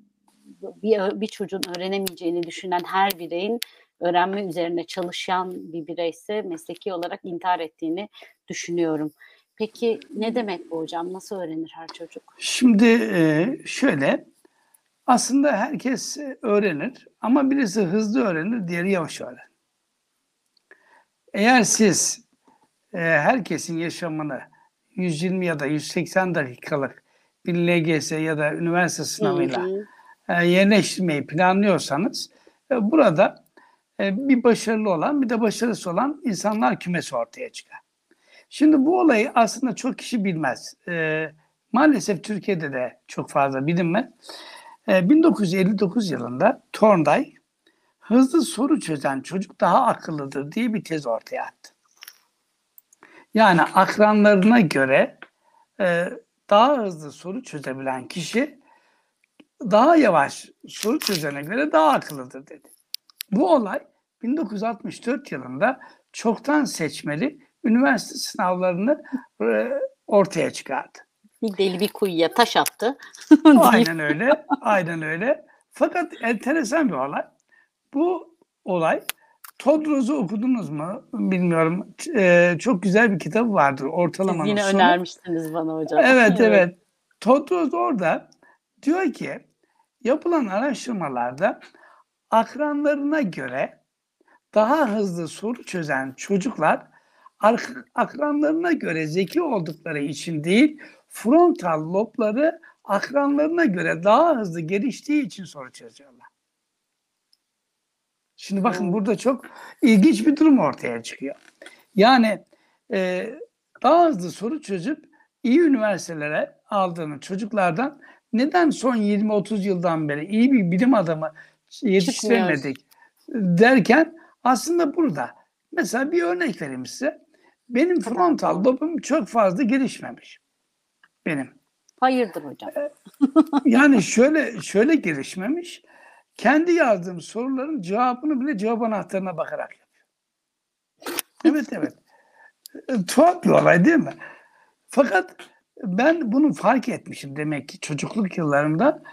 bir, bir çocuğun öğrenemeyeceğini düşünen her bireyin öğrenme üzerine çalışan bir bireyse mesleki olarak intihar ettiğini düşünüyorum. Peki ne demek bu hocam? Nasıl öğrenir her çocuk? Şimdi e, şöyle aslında herkes öğrenir ama birisi hızlı öğrenir, diğeri yavaş öğrenir. Eğer siz e, herkesin yaşamını 120 ya da 180 dakikalık bir LGS ya da üniversite sınavıyla Hı hı. E, yerleştirmeyi planlıyorsanız e, burada e, bir başarılı olan bir de başarısız olan insanlar kümesi ortaya çıkar. Şimdi bu olayı aslında çok kişi bilmez. Maalesef Türkiye'de de çok fazla bilinmez. E, 1959 yılında Thorndike hızlı soru çözen çocuk daha akıllıdır diye bir tez ortaya attı. Yani akranlarına göre daha hızlı soru çözebilen kişi daha yavaş soru çözene göre daha akıllıdır dedi. Bu olay 1964 yılında çoktan seçmeli üniversite sınavlarını e, ortaya çıkardı. Bir deli bir kuyuya taş attı. Aynen öyle. Aynen öyle. Fakat enteresan bir olay. Bu olay Todroz'u okudunuz mu? Bilmiyorum. Ee, çok güzel bir kitabı vardır. Siz Ortalamanın yine sonu. önermiştiniz bana hocam. Evet evet. Todros orada diyor ki yapılan araştırmalarda akranlarına göre daha hızlı soru çözen çocuklar ak- akranlarına göre zeki oldukları için değil, frontal lobları akranlarına göre daha hızlı geliştiği için soru çözüyorlar. Şimdi bakın Hmm. burada çok ilginç bir durum ortaya çıkıyor. Yani e, daha hızlı soru çözüp iyi üniversitelere aldığını çocuklardan neden son 20-30 yıldan beri iyi bir bilim adamı yetiştiremedik derken aslında burada mesela bir örnek vereyim size. Benim frontal lobum çok fazla gelişmemiş. Benim. Hayırdır hocam? yani şöyle şöyle gelişmemiş. Kendi yazdığım soruların cevabını bile cevap anahtarına bakarak yapıyor. Evet evet. E, tuhaf bir olay değil mi? Fakat ben bunu fark etmişim demek ki çocukluk yıllarımda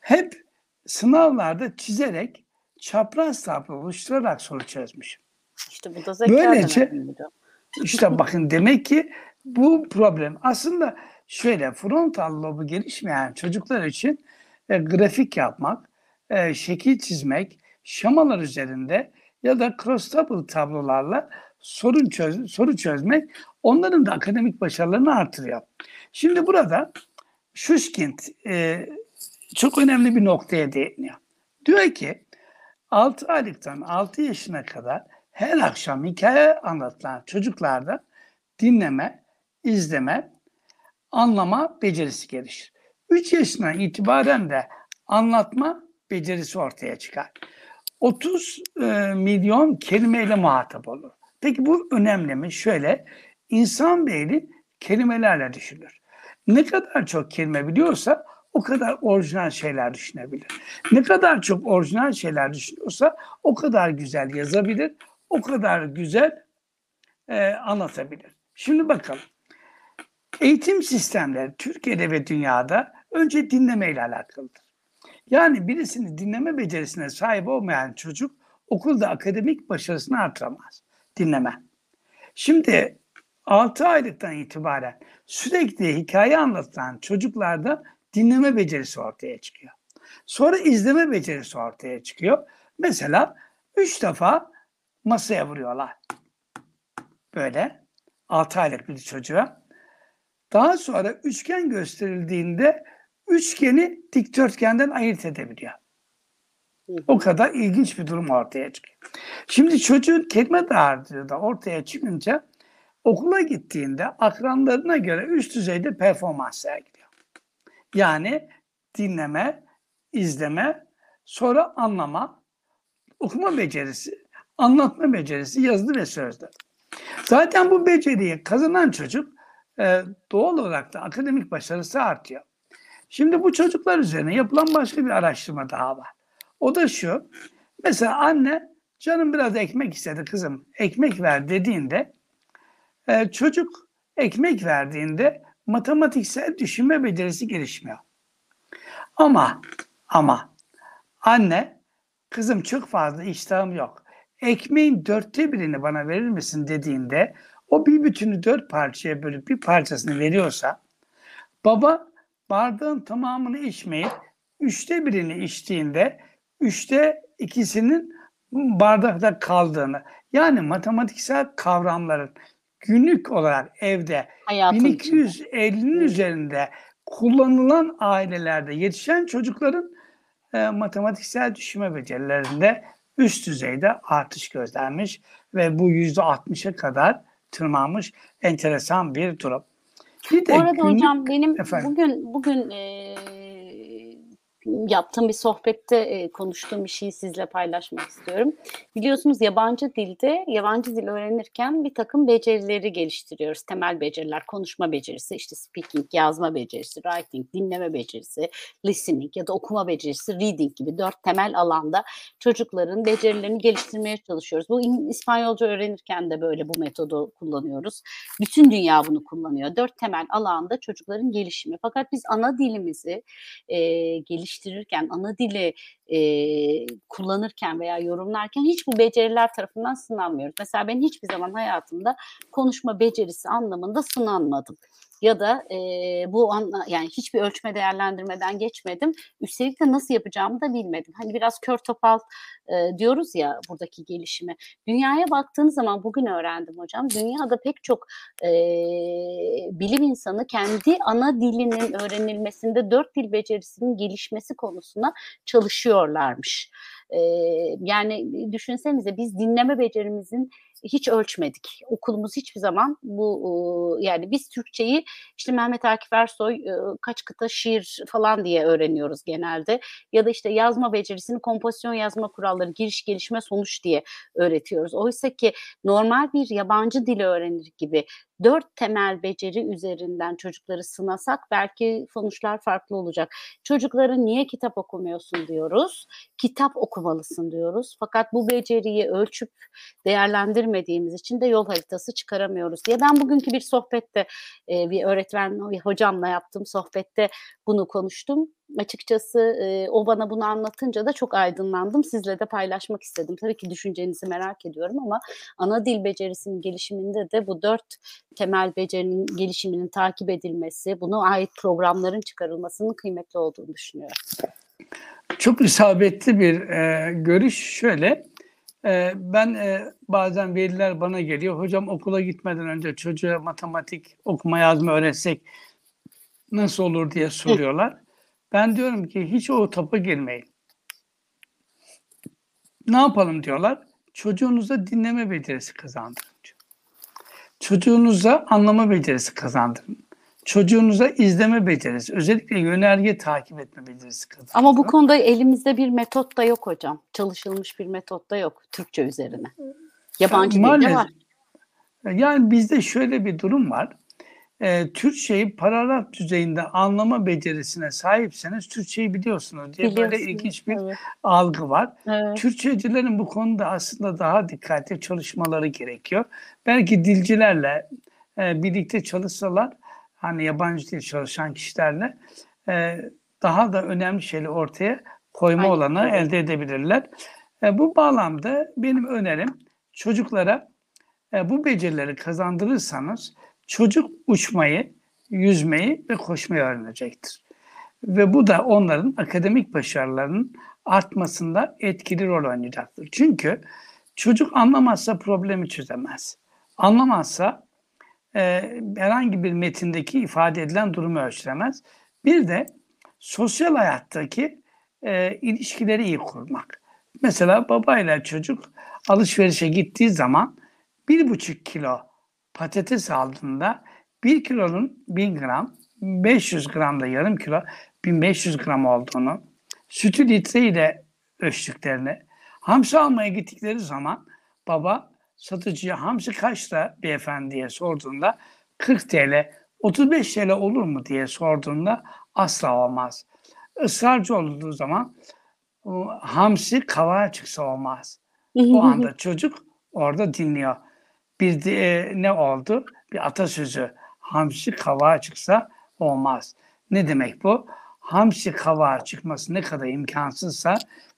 hep sınavlarda çizerek çapraz tablo oluşturarak soru çözmüşüm. İşte bu da zeka Böylece işte bakın demek ki bu problem aslında şöyle frontal lobu gelişmeyen çocuklar için e, grafik yapmak, e, şekil çizmek, şemalar üzerinde ya da cross-table tablolarla sorun çöz, soru çözmek onların da akademik başarılarını artırıyor. Şimdi burada Şuşkind e, çok önemli bir noktaya değiniyor. Diyor ki 6 aylıktan 6 yaşına kadar her akşam hikaye anlatılan çocuklarda dinleme, izleme, anlama becerisi gelişir. 3 yaşından itibaren de anlatma becerisi ortaya çıkar. 30 e, milyon kelimeyle muhatap olur. Peki bu önemli mi? Şöyle, insan beyni kelimelerle düşünür. Ne kadar çok kelime biliyorsa o kadar orijinal şeyler düşünebilir. Ne kadar çok orijinal şeyler düşünüyorsa o kadar güzel yazabilir, o kadar güzel e, anlatabilir. Şimdi bakalım. Eğitim sistemleri Türkiye'de ve dünyada önce dinlemeyle alakalıdır. Yani birisini dinleme becerisine sahip olmayan çocuk okulda akademik başarısını artıramaz. Dinleme. Şimdi 6 aylıktan itibaren sürekli hikaye anlatılan çocuklarda dinleme becerisi ortaya çıkıyor. Sonra izleme becerisi ortaya çıkıyor. Mesela üç defa masaya vuruyorlar. Böyle 6 aylık bir çocuğa. Daha sonra üçgen gösterildiğinde üçgeni dikdörtgenden ayırt edebiliyor. O kadar ilginç bir durum ortaya çıkıyor. Şimdi çocuğun kelime dağarcığı da ortaya çıkınca okula gittiğinde akranlarına göre üst düzeyde performans sergiliyor. Yani dinleme, izleme, sonra anlama, okuma becerisi, anlatma becerisi yazılı ve sözlü. Zaten bu beceriyi kazanan çocuk e, doğal olarak da akademik başarısı artıyor. Şimdi bu çocuklar üzerine yapılan başka bir araştırma daha var. O da şu. Mesela anne canım biraz ekmek istedi kızım ekmek ver dediğinde e, çocuk ekmek verdiğinde matematiksel düşünme becerisi gelişmiyor. Ama ama anne kızım çok fazla iştahım yok. Ekmeğin dörtte birini bana verir misin dediğinde o bir bütünü dört parçaya bölüp bir parçasını veriyorsa baba bardağın tamamını içmeyip üçte birini içtiğinde üçte ikisinin bardakta kaldığını yani matematiksel kavramların günlük olarak evde Hayatın 1250'nin üzerinde kullanılan ailelerde yetişen çocukların e, matematiksel düşünme becerilerinde üst düzeyde artış gözlenmiş ve bu yüzde 60'a kadar tırmanmış enteresan bir durum. Bir de Bu arada günlük, hocam benim efendim, bugün bugün e, yaptığım bir sohbette e, konuştuğum bir şeyi sizle paylaşmak istiyorum. Biliyorsunuz yabancı dilde, yabancı dil öğrenirken bir takım becerileri geliştiriyoruz. Temel beceriler, konuşma becerisi, işte speaking, yazma becerisi, writing, dinleme becerisi, listening ya da okuma becerisi, reading gibi dört temel alanda çocukların becerilerini geliştirmeye çalışıyoruz. Bu İspanyolca öğrenirken de böyle bu metodu kullanıyoruz. Bütün dünya bunu kullanıyor. Dört temel alanda çocukların gelişimi. Fakat biz ana dilimizi e, geliş geliştirirken, ana dili e, kullanırken veya yorumlarken hiç bu beceriler tarafından sınanmıyoruz. Mesela ben hiçbir zaman hayatımda konuşma becerisi anlamında sınanmadım ya da e, bu anla, yani hiçbir ölçme değerlendirmeden geçmedim. Üstelik de nasıl yapacağımı da bilmedim. Hani biraz kör topal e, diyoruz ya buradaki gelişimi. Dünyaya baktığınız zaman bugün öğrendim hocam. Dünyada pek çok e, bilim insanı kendi ana dilinin öğrenilmesinde dört dil becerisinin gelişmesi konusunda çalışıyorlarmış. E, yani düşünsenize biz dinleme becerimizin hiç ölçmedik. Okulumuz hiçbir zaman bu yani biz Türkçeyi işte Mehmet Akif Ersoy kaç kıta şiir falan diye öğreniyoruz genelde. Ya da işte yazma becerisini kompozisyon yazma kuralları, giriş gelişme sonuç diye öğretiyoruz. Oysa ki normal bir yabancı dili öğrenir gibi dört temel beceri üzerinden çocukları sınasak belki sonuçlar farklı olacak. Çocuklara niye kitap okumuyorsun diyoruz. Kitap okumalısın diyoruz. Fakat bu beceriyi ölçüp değerlendirmediğimiz için de yol haritası çıkaramıyoruz diye. Ben bugünkü bir sohbette e, bir öğretmen, bir hocamla yaptığım sohbette bunu konuştum açıkçası e, o bana bunu anlatınca da çok aydınlandım. Sizle de paylaşmak istedim. Tabii ki düşüncenizi merak ediyorum ama ana dil becerisinin gelişiminde de bu dört temel becerinin gelişiminin takip edilmesi, buna ait programların çıkarılmasının kıymetli olduğunu düşünüyorum. Çok isabetli bir e, görüş şöyle. E, ben e, bazen veliler bana geliyor. Hocam okula gitmeden önce çocuğa matematik okuma yazma öğretsek nasıl olur diye soruyorlar. Ben diyorum ki hiç o topa girmeyin. Ne yapalım diyorlar? Çocuğunuza dinleme becerisi kazandırın. Çocuğunuza anlama becerisi kazandırın. Çocuğunuza izleme becerisi, özellikle yönerge takip etme becerisi kazandırın. Ama bu konuda elimizde bir metot da yok hocam. Çalışılmış bir metot da yok Türkçe üzerine. Yabancı dilde var. Yani bizde şöyle bir durum var e, Türkçeyi paragraf düzeyinde anlama becerisine sahipseniz Türkçeyi biliyorsunuz diye böyle ilginç bir evet. algı var. Evet. Türkçecilerin bu konuda aslında daha dikkatli çalışmaları gerekiyor. Belki dilcilerle e, birlikte çalışsalar hani yabancı dil çalışan kişilerle e, daha da önemli şeyleri ortaya koyma Aynen. olanı elde edebilirler. E, bu bağlamda benim önerim çocuklara e, bu becerileri kazandırırsanız çocuk uçmayı, yüzmeyi ve koşmayı öğrenecektir. Ve bu da onların akademik başarılarının artmasında etkili rol oynayacaktır. Çünkü çocuk anlamazsa problemi çözemez. Anlamazsa e, herhangi bir metindeki ifade edilen durumu ölçülemez. Bir de sosyal hayattaki e, ilişkileri iyi kurmak. Mesela babayla çocuk alışverişe gittiği zaman bir buçuk kilo patates aldığında 1 kilonun 1000 gram, 500 gram da yarım kilo 1500 gram olduğunu, sütü litre ile ölçtüklerini, hamsi almaya gittikleri zaman baba satıcıya hamsi kaçta beyefendiye sorduğunda 40 TL, 35 TL olur mu diye sorduğunda asla olmaz. Israrcı olduğu zaman hamsi kavağa çıksa olmaz. O anda çocuk orada dinliyor bir de, ne oldu? Bir atasözü. Hamsi kavağa çıksa olmaz. Ne demek bu? Hamsi kavağa çıkması ne kadar imkansızsa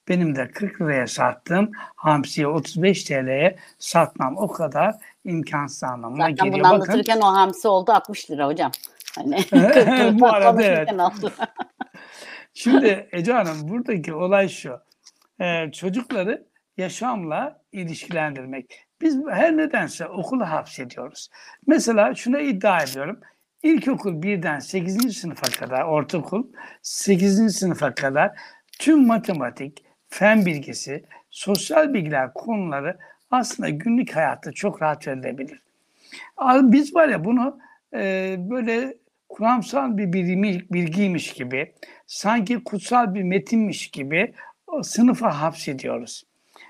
benim de 40 liraya sattığım hamsiyi 35 TL'ye satmam o kadar imkansız anlamına Zaten geliyor. Zaten bunu anlatırken Bakın, o hamsi oldu 60 lira hocam. Hani bu arada evet. Şimdi Ece Hanım buradaki olay şu. Ee, çocukları yaşamla ilişkilendirmek. Biz her nedense okulu hapsediyoruz. Mesela şuna iddia ediyorum. İlkokul birden 8. sınıfa kadar, ortaokul 8. sınıfa kadar tüm matematik, fen bilgisi, sosyal bilgiler konuları aslında günlük hayatta çok rahat verilebilir. Biz var ya bunu e, böyle kuramsal bir bilimi, bilgiymiş gibi, sanki kutsal bir metinmiş gibi sınıfa hapsediyoruz.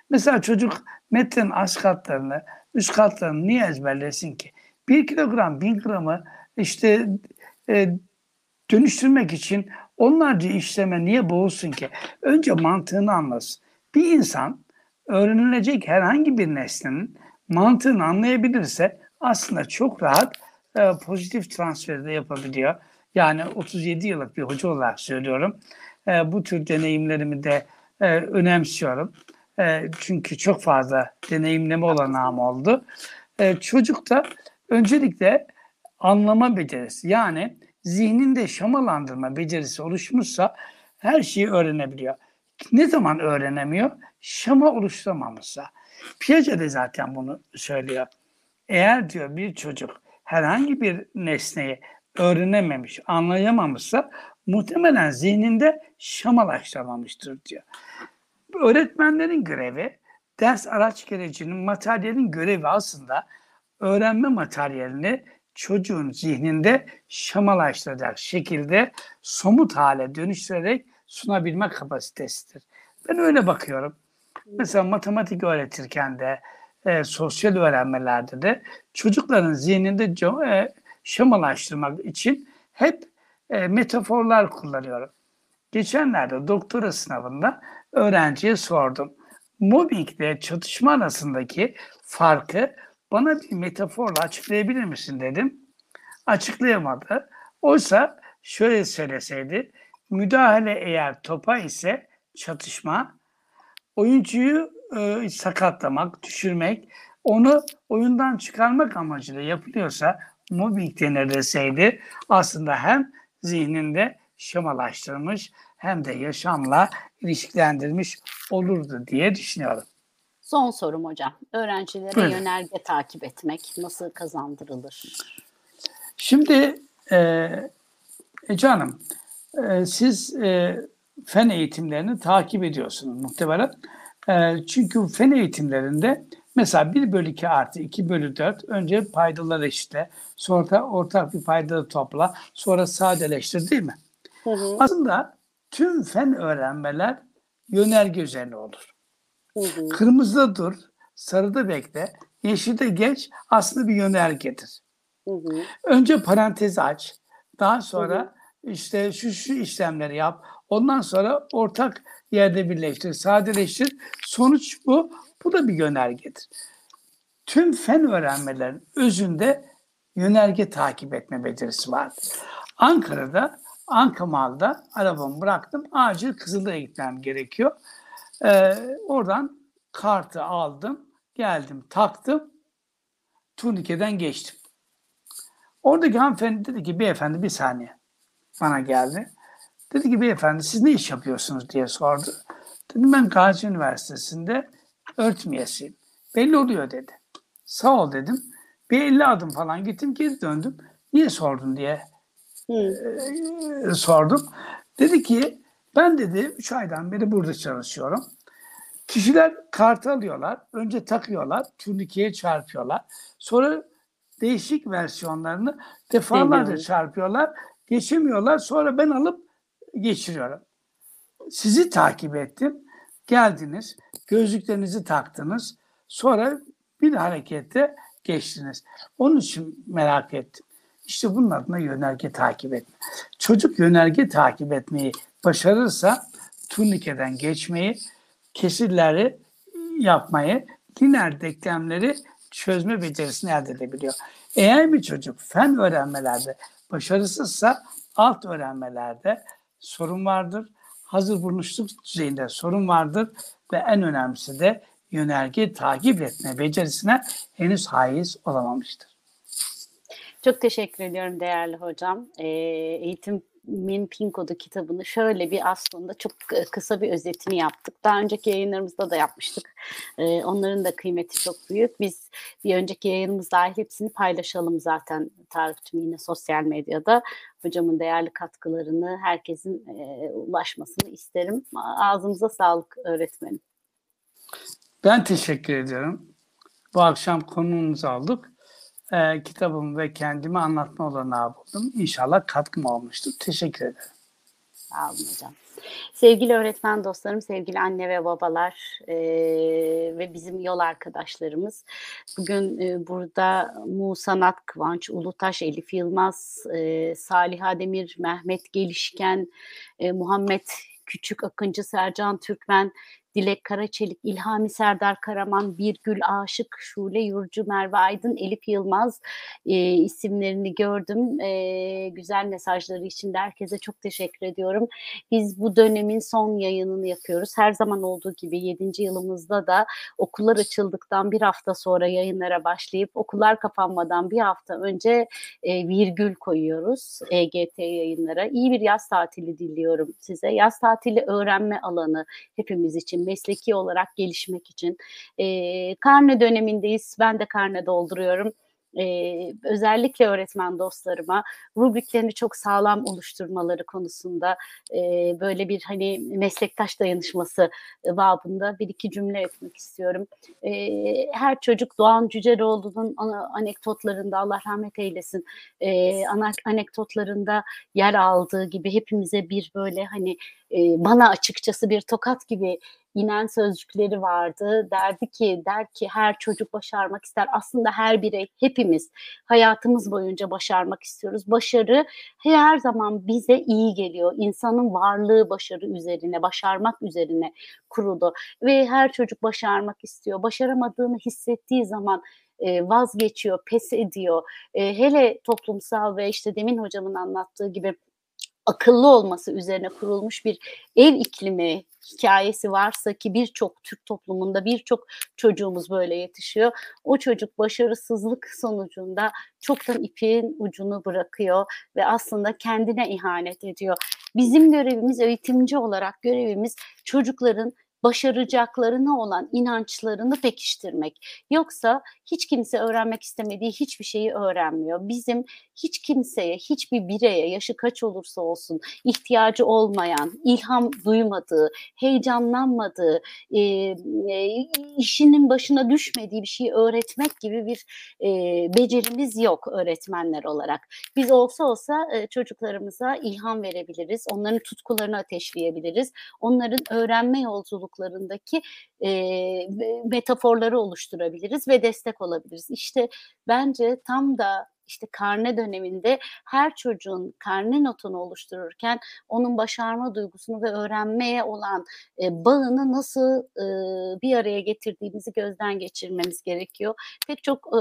Mesela çocuk metnin az katlarını, üst katlarını niye ezberlesin ki? Bir kilogram, bin gramı işte e, dönüştürmek için onlarca işleme niye boğulsun ki? Önce mantığını anlasın. Bir insan öğrenilecek herhangi bir nesnenin mantığını anlayabilirse aslında çok rahat e, pozitif transferi de yapabiliyor. Yani 37 yıllık bir hoca olarak söylüyorum. E, bu tür deneyimlerimi de e, önemsiyorum. E, çünkü çok fazla deneyimleme olanağım oldu. E, çocuk da öncelikle anlama becerisi yani zihninde şamalandırma becerisi oluşmuşsa her şeyi öğrenebiliyor. Ne zaman öğrenemiyor? Şama oluşturamamışsa. Piaget de zaten bunu söylüyor. Eğer diyor bir çocuk herhangi bir nesneyi öğrenememiş, anlayamamışsa muhtemelen zihninde şamalaştırmamıştır diyor öğretmenlerin görevi ders araç gerecinin materyalin görevi aslında öğrenme materyalini çocuğun zihninde şamalaştıracak şekilde somut hale dönüştürerek sunabilme kapasitesidir. Ben öyle bakıyorum. Mesela matematik öğretirken de e, sosyal öğrenmelerde de çocukların zihninde e, şemalaştırmak için hep e, metaforlar kullanıyorum. Geçenlerde doktora sınavında öğrenciye sordum. Mobbingle çatışma arasındaki farkı bana bir metaforla açıklayabilir misin dedim. Açıklayamadı. Oysa şöyle söyleseydi, müdahale eğer topa ise çatışma, oyuncuyu e, sakatlamak, düşürmek, onu oyundan çıkarmak amacıyla yapılıyorsa mobbing denir deseydi aslında hem zihninde şemalaştırmış hem de yaşamla ilişkilendirmiş olurdu diye düşünüyorum. Son sorum hocam. Öğrencilere Buyurun. yönerge takip etmek nasıl kazandırılır? Şimdi e, Ece Hanım, e, siz e, fen eğitimlerini takip ediyorsunuz muhtemelen. E, çünkü fen eğitimlerinde mesela 1 bölü 2 artı 2 bölü 4 önce paydaları eşitle, sonra ortak bir paydaları topla, sonra sadeleştir değil mi? Hı hı. Aslında tüm fen öğrenmeler yönerge üzerine olur. Hı. Kırmızıda dur, sarıda bekle, yeşilde geç aslında bir yönergedir. Hı hı. Önce parantezi aç, daha sonra hı hı. işte şu şu işlemleri yap, ondan sonra ortak yerde birleştir, sadeleştir. Sonuç bu. Bu da bir yönergedir. Tüm fen öğrenmelerin özünde yönerge takip etme becerisi vardır. Ankara'da Ankamal'da arabamı bıraktım. Acil Kızıldağ'a gitmem gerekiyor. Ee, oradan kartı aldım. Geldim taktım. Turnikeden geçtim. Oradaki hanımefendi dedi ki beyefendi bir saniye bana geldi. Dedi ki beyefendi siz ne iş yapıyorsunuz diye sordu. Dedim ben Gazi Üniversitesi'nde öğretim üyesiyim. Belli oluyor dedi. Sağ ol dedim. Bir 50 adım falan gittim geri döndüm. Niye sordun diye e, sordum. Dedi ki ben dedi 3 aydan beri burada çalışıyorum. Kişiler kart alıyorlar. Önce takıyorlar. Turnikeye çarpıyorlar. Sonra değişik versiyonlarını defalarca çarpıyorlar. Geçemiyorlar. Sonra ben alıp geçiriyorum. Sizi takip ettim. Geldiniz. Gözlüklerinizi taktınız. Sonra bir harekette geçtiniz. Onun için merak ettim. İşte bunun adına yönerge takip etme. Çocuk yönerge takip etmeyi başarırsa turnikeden geçmeyi, kesirleri yapmayı, lineer denklemleri çözme becerisini elde edebiliyor. Eğer bir çocuk fen öğrenmelerde başarısızsa alt öğrenmelerde sorun vardır. Hazır bulmuşluk düzeyinde sorun vardır ve en önemlisi de yönerge takip etme becerisine henüz haiz olamamıştır. Çok teşekkür ediyorum değerli hocam. Ee, eğitim Min Pin Kodu kitabını şöyle bir aslında çok kısa bir özetini yaptık. Daha önceki yayınlarımızda da yapmıştık. Ee, onların da kıymeti çok büyük. Biz bir önceki yayınımız dahil hepsini paylaşalım zaten Tarık yine sosyal medyada. Hocamın değerli katkılarını herkesin e, ulaşmasını isterim. Ağzımıza sağlık öğretmenim. Ben teşekkür ediyorum. Bu akşam konuğumuzu aldık e, kitabımı ve kendimi anlatma olanağı buldum. İnşallah katkım olmuştur. Teşekkür ederim. Sağ olun hocam. Sevgili öğretmen dostlarım, sevgili anne ve babalar e, ve bizim yol arkadaşlarımız. Bugün e, burada Musanat Kıvanç, Ulutaş, Elif Yılmaz, e, Salih Ademir, Mehmet Gelişken, e, Muhammed Küçük Akıncı, Sercan Türkmen, Dilek Karaçelik, İlhami Serdar Karaman, Birgül Aşık, Şule Yurcu, Merve Aydın, Elif Yılmaz e, isimlerini gördüm. E, güzel mesajları için de herkese çok teşekkür ediyorum. Biz bu dönemin son yayınını yapıyoruz. Her zaman olduğu gibi 7. yılımızda da okullar açıldıktan bir hafta sonra yayınlara başlayıp okullar kapanmadan bir hafta önce e, virgül koyuyoruz EGT yayınlara. İyi bir yaz tatili diliyorum size. Yaz tatili öğrenme alanı hepimiz için mesleki olarak gelişmek için. E, karne dönemindeyiz. Ben de karne dolduruyorum Ee, özellikle öğretmen dostlarıma rubriklerini çok sağlam oluşturmaları konusunda e, böyle bir hani meslektaş dayanışması babında bir iki cümle etmek istiyorum. E, her çocuk Doğan Cüceloğlu'nun anekdotlarında Allah rahmet eylesin e, anekdotlarında yer aldığı gibi hepimize bir böyle hani e, bana açıkçası bir tokat gibi inen sözcükleri vardı. Derdi ki, der ki her çocuk başarmak ister. Aslında her birey, hepimiz hayatımız boyunca başarmak istiyoruz. Başarı her zaman bize iyi geliyor. İnsanın varlığı başarı üzerine, başarmak üzerine kurulu. Ve her çocuk başarmak istiyor. Başaramadığını hissettiği zaman vazgeçiyor, pes ediyor. hele toplumsal ve işte demin hocamın anlattığı gibi akıllı olması üzerine kurulmuş bir ev iklimi hikayesi varsa ki birçok Türk toplumunda birçok çocuğumuz böyle yetişiyor. O çocuk başarısızlık sonucunda çoktan ipin ucunu bırakıyor ve aslında kendine ihanet ediyor. Bizim görevimiz eğitimci olarak görevimiz çocukların başaracaklarına olan inançlarını pekiştirmek. Yoksa hiç kimse öğrenmek istemediği hiçbir şeyi öğrenmiyor. Bizim hiç kimseye, hiçbir bireye yaşı kaç olursa olsun ihtiyacı olmayan, ilham duymadığı, heyecanlanmadığı, e, e, işinin başına düşmediği bir şeyi öğretmek gibi bir e, becerimiz yok öğretmenler olarak. Biz olsa olsa e, çocuklarımıza ilham verebiliriz, onların tutkularını ateşleyebiliriz, onların öğrenme yolculuğu yolculuklarındaki e, metaforları oluşturabiliriz ve destek olabiliriz. İşte bence tam da işte karne döneminde her çocuğun karne notunu oluştururken onun başarma duygusunu ve öğrenmeye olan e, bağını nasıl e, bir araya getirdiğimizi gözden geçirmemiz gerekiyor. Pek çok e,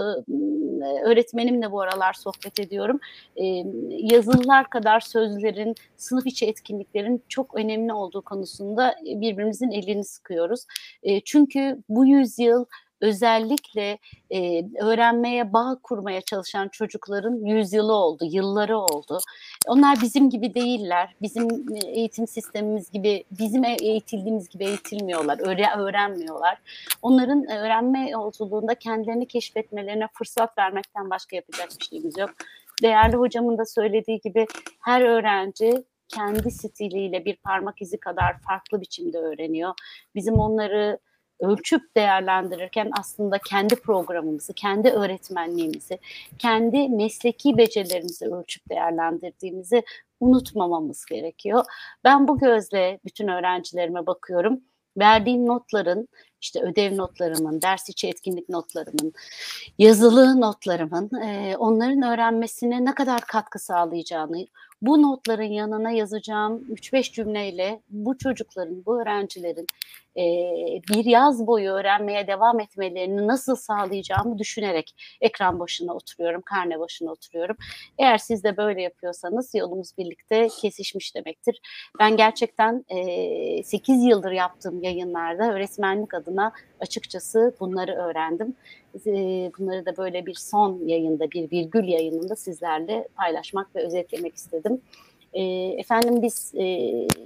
öğretmenimle bu aralar sohbet ediyorum. E, yazılılar kadar sözlerin, sınıf içi etkinliklerin çok önemli olduğu konusunda birbirimizin elini sıkıyoruz. E, çünkü bu yüzyıl özellikle e, öğrenmeye bağ kurmaya çalışan çocukların yüzyılı oldu, yılları oldu. Onlar bizim gibi değiller. Bizim eğitim sistemimiz gibi, bizim e, eğitildiğimiz gibi eğitilmiyorlar, öğre öğrenmiyorlar. Onların öğrenme yolculuğunda kendilerini keşfetmelerine fırsat vermekten başka yapacak bir şeyimiz yok. Değerli hocamın da söylediği gibi her öğrenci kendi stiliyle bir parmak izi kadar farklı biçimde öğreniyor. Bizim onları ölçüp değerlendirirken aslında kendi programımızı, kendi öğretmenliğimizi, kendi mesleki becerilerimizi ölçüp değerlendirdiğimizi unutmamamız gerekiyor. Ben bu gözle bütün öğrencilerime bakıyorum. Verdiğim notların, işte ödev notlarımın, ders içi etkinlik notlarımın, yazılı notlarımın e, onların öğrenmesine ne kadar katkı sağlayacağını, bu notların yanına yazacağım 3-5 cümleyle bu çocukların, bu öğrencilerin e, bir yaz boyu öğrenmeye devam etmelerini nasıl sağlayacağımı düşünerek ekran başına oturuyorum, karne başına oturuyorum. Eğer siz de böyle yapıyorsanız yolumuz birlikte kesişmiş demektir. Ben gerçekten e, 8 yıldır yaptığım yayınlarda öğretmenlik adına açıkçası bunları öğrendim. E, bunları da böyle bir son yayında, bir virgül yayınında sizlerle paylaşmak ve özetlemek istedim. E, efendim biz e,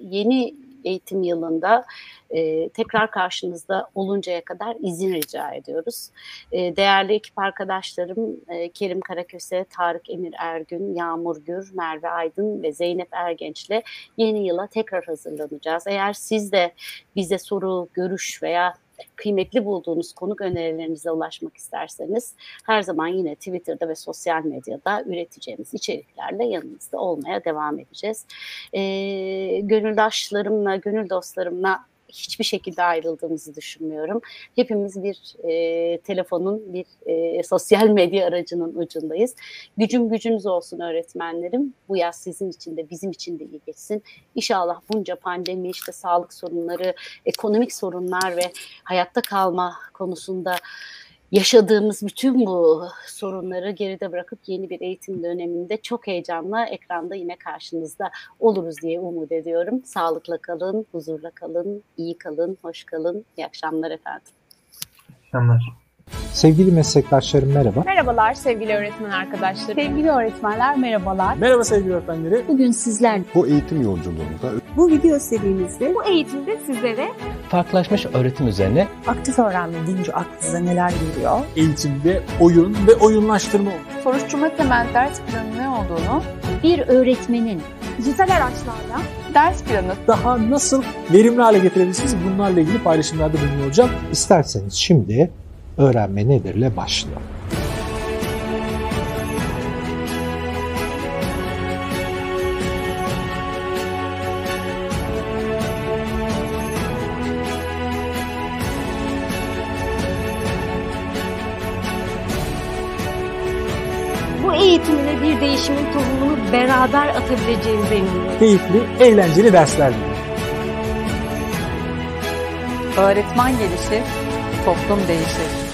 yeni eğitim yılında e, tekrar karşınızda oluncaya kadar izin rica ediyoruz. E, değerli ekip arkadaşlarım e, Kerim Karaköse, Tarık Emir Ergün, Yağmur Gür, Merve Aydın ve Zeynep Ergenç'le yeni yıla tekrar hazırlanacağız. Eğer siz de bize soru, görüş veya kıymetli bulduğunuz konuk önerilerinize ulaşmak isterseniz her zaman yine Twitter'da ve sosyal medyada üreteceğimiz içeriklerle yanınızda olmaya devam edeceğiz. E, gönüldaşlarımla, gönül dostlarımla hiçbir şekilde ayrıldığımızı düşünmüyorum. Hepimiz bir e, telefonun, bir e, sosyal medya aracının ucundayız. Gücüm gücünüz olsun öğretmenlerim. Bu yaz sizin için de bizim için de iyi geçsin. İnşallah bunca pandemi, işte sağlık sorunları, ekonomik sorunlar ve hayatta kalma konusunda yaşadığımız bütün bu sorunları geride bırakıp yeni bir eğitim döneminde çok heyecanla ekranda yine karşınızda oluruz diye umut ediyorum. Sağlıkla kalın, huzurla kalın, iyi kalın, hoş kalın. İyi akşamlar efendim. İyi akşamlar. Sevgili meslektaşlarım merhaba. Merhabalar sevgili öğretmen arkadaşlarım. Sevgili öğretmenler merhabalar. Merhaba sevgili öğretmenleri. Bugün sizler Bu eğitim yolculuğunda bu video serimizde Bu eğitimde sizlere farklılaşmış öğretim üzerine aktif öğrenme deyince aklınıza neler geliyor? Eğitimde oyun ve oyunlaştırma soruşturma temel ders planı ne olduğunu, Bir öğretmenin dijital araçlarla ders planı daha nasıl verimli hale getirebilirsiniz bunlarla ilgili paylaşımlarda bulunuyor olacağım. İsterseniz şimdi öğrenme nedirle başlayalım. bu eğitimle bir değişimin tohumunu beraber atabileceğimize eminim. Keyifli, eğlenceli dersler diliyorum. Öğretmen gelişir, toplum değişir.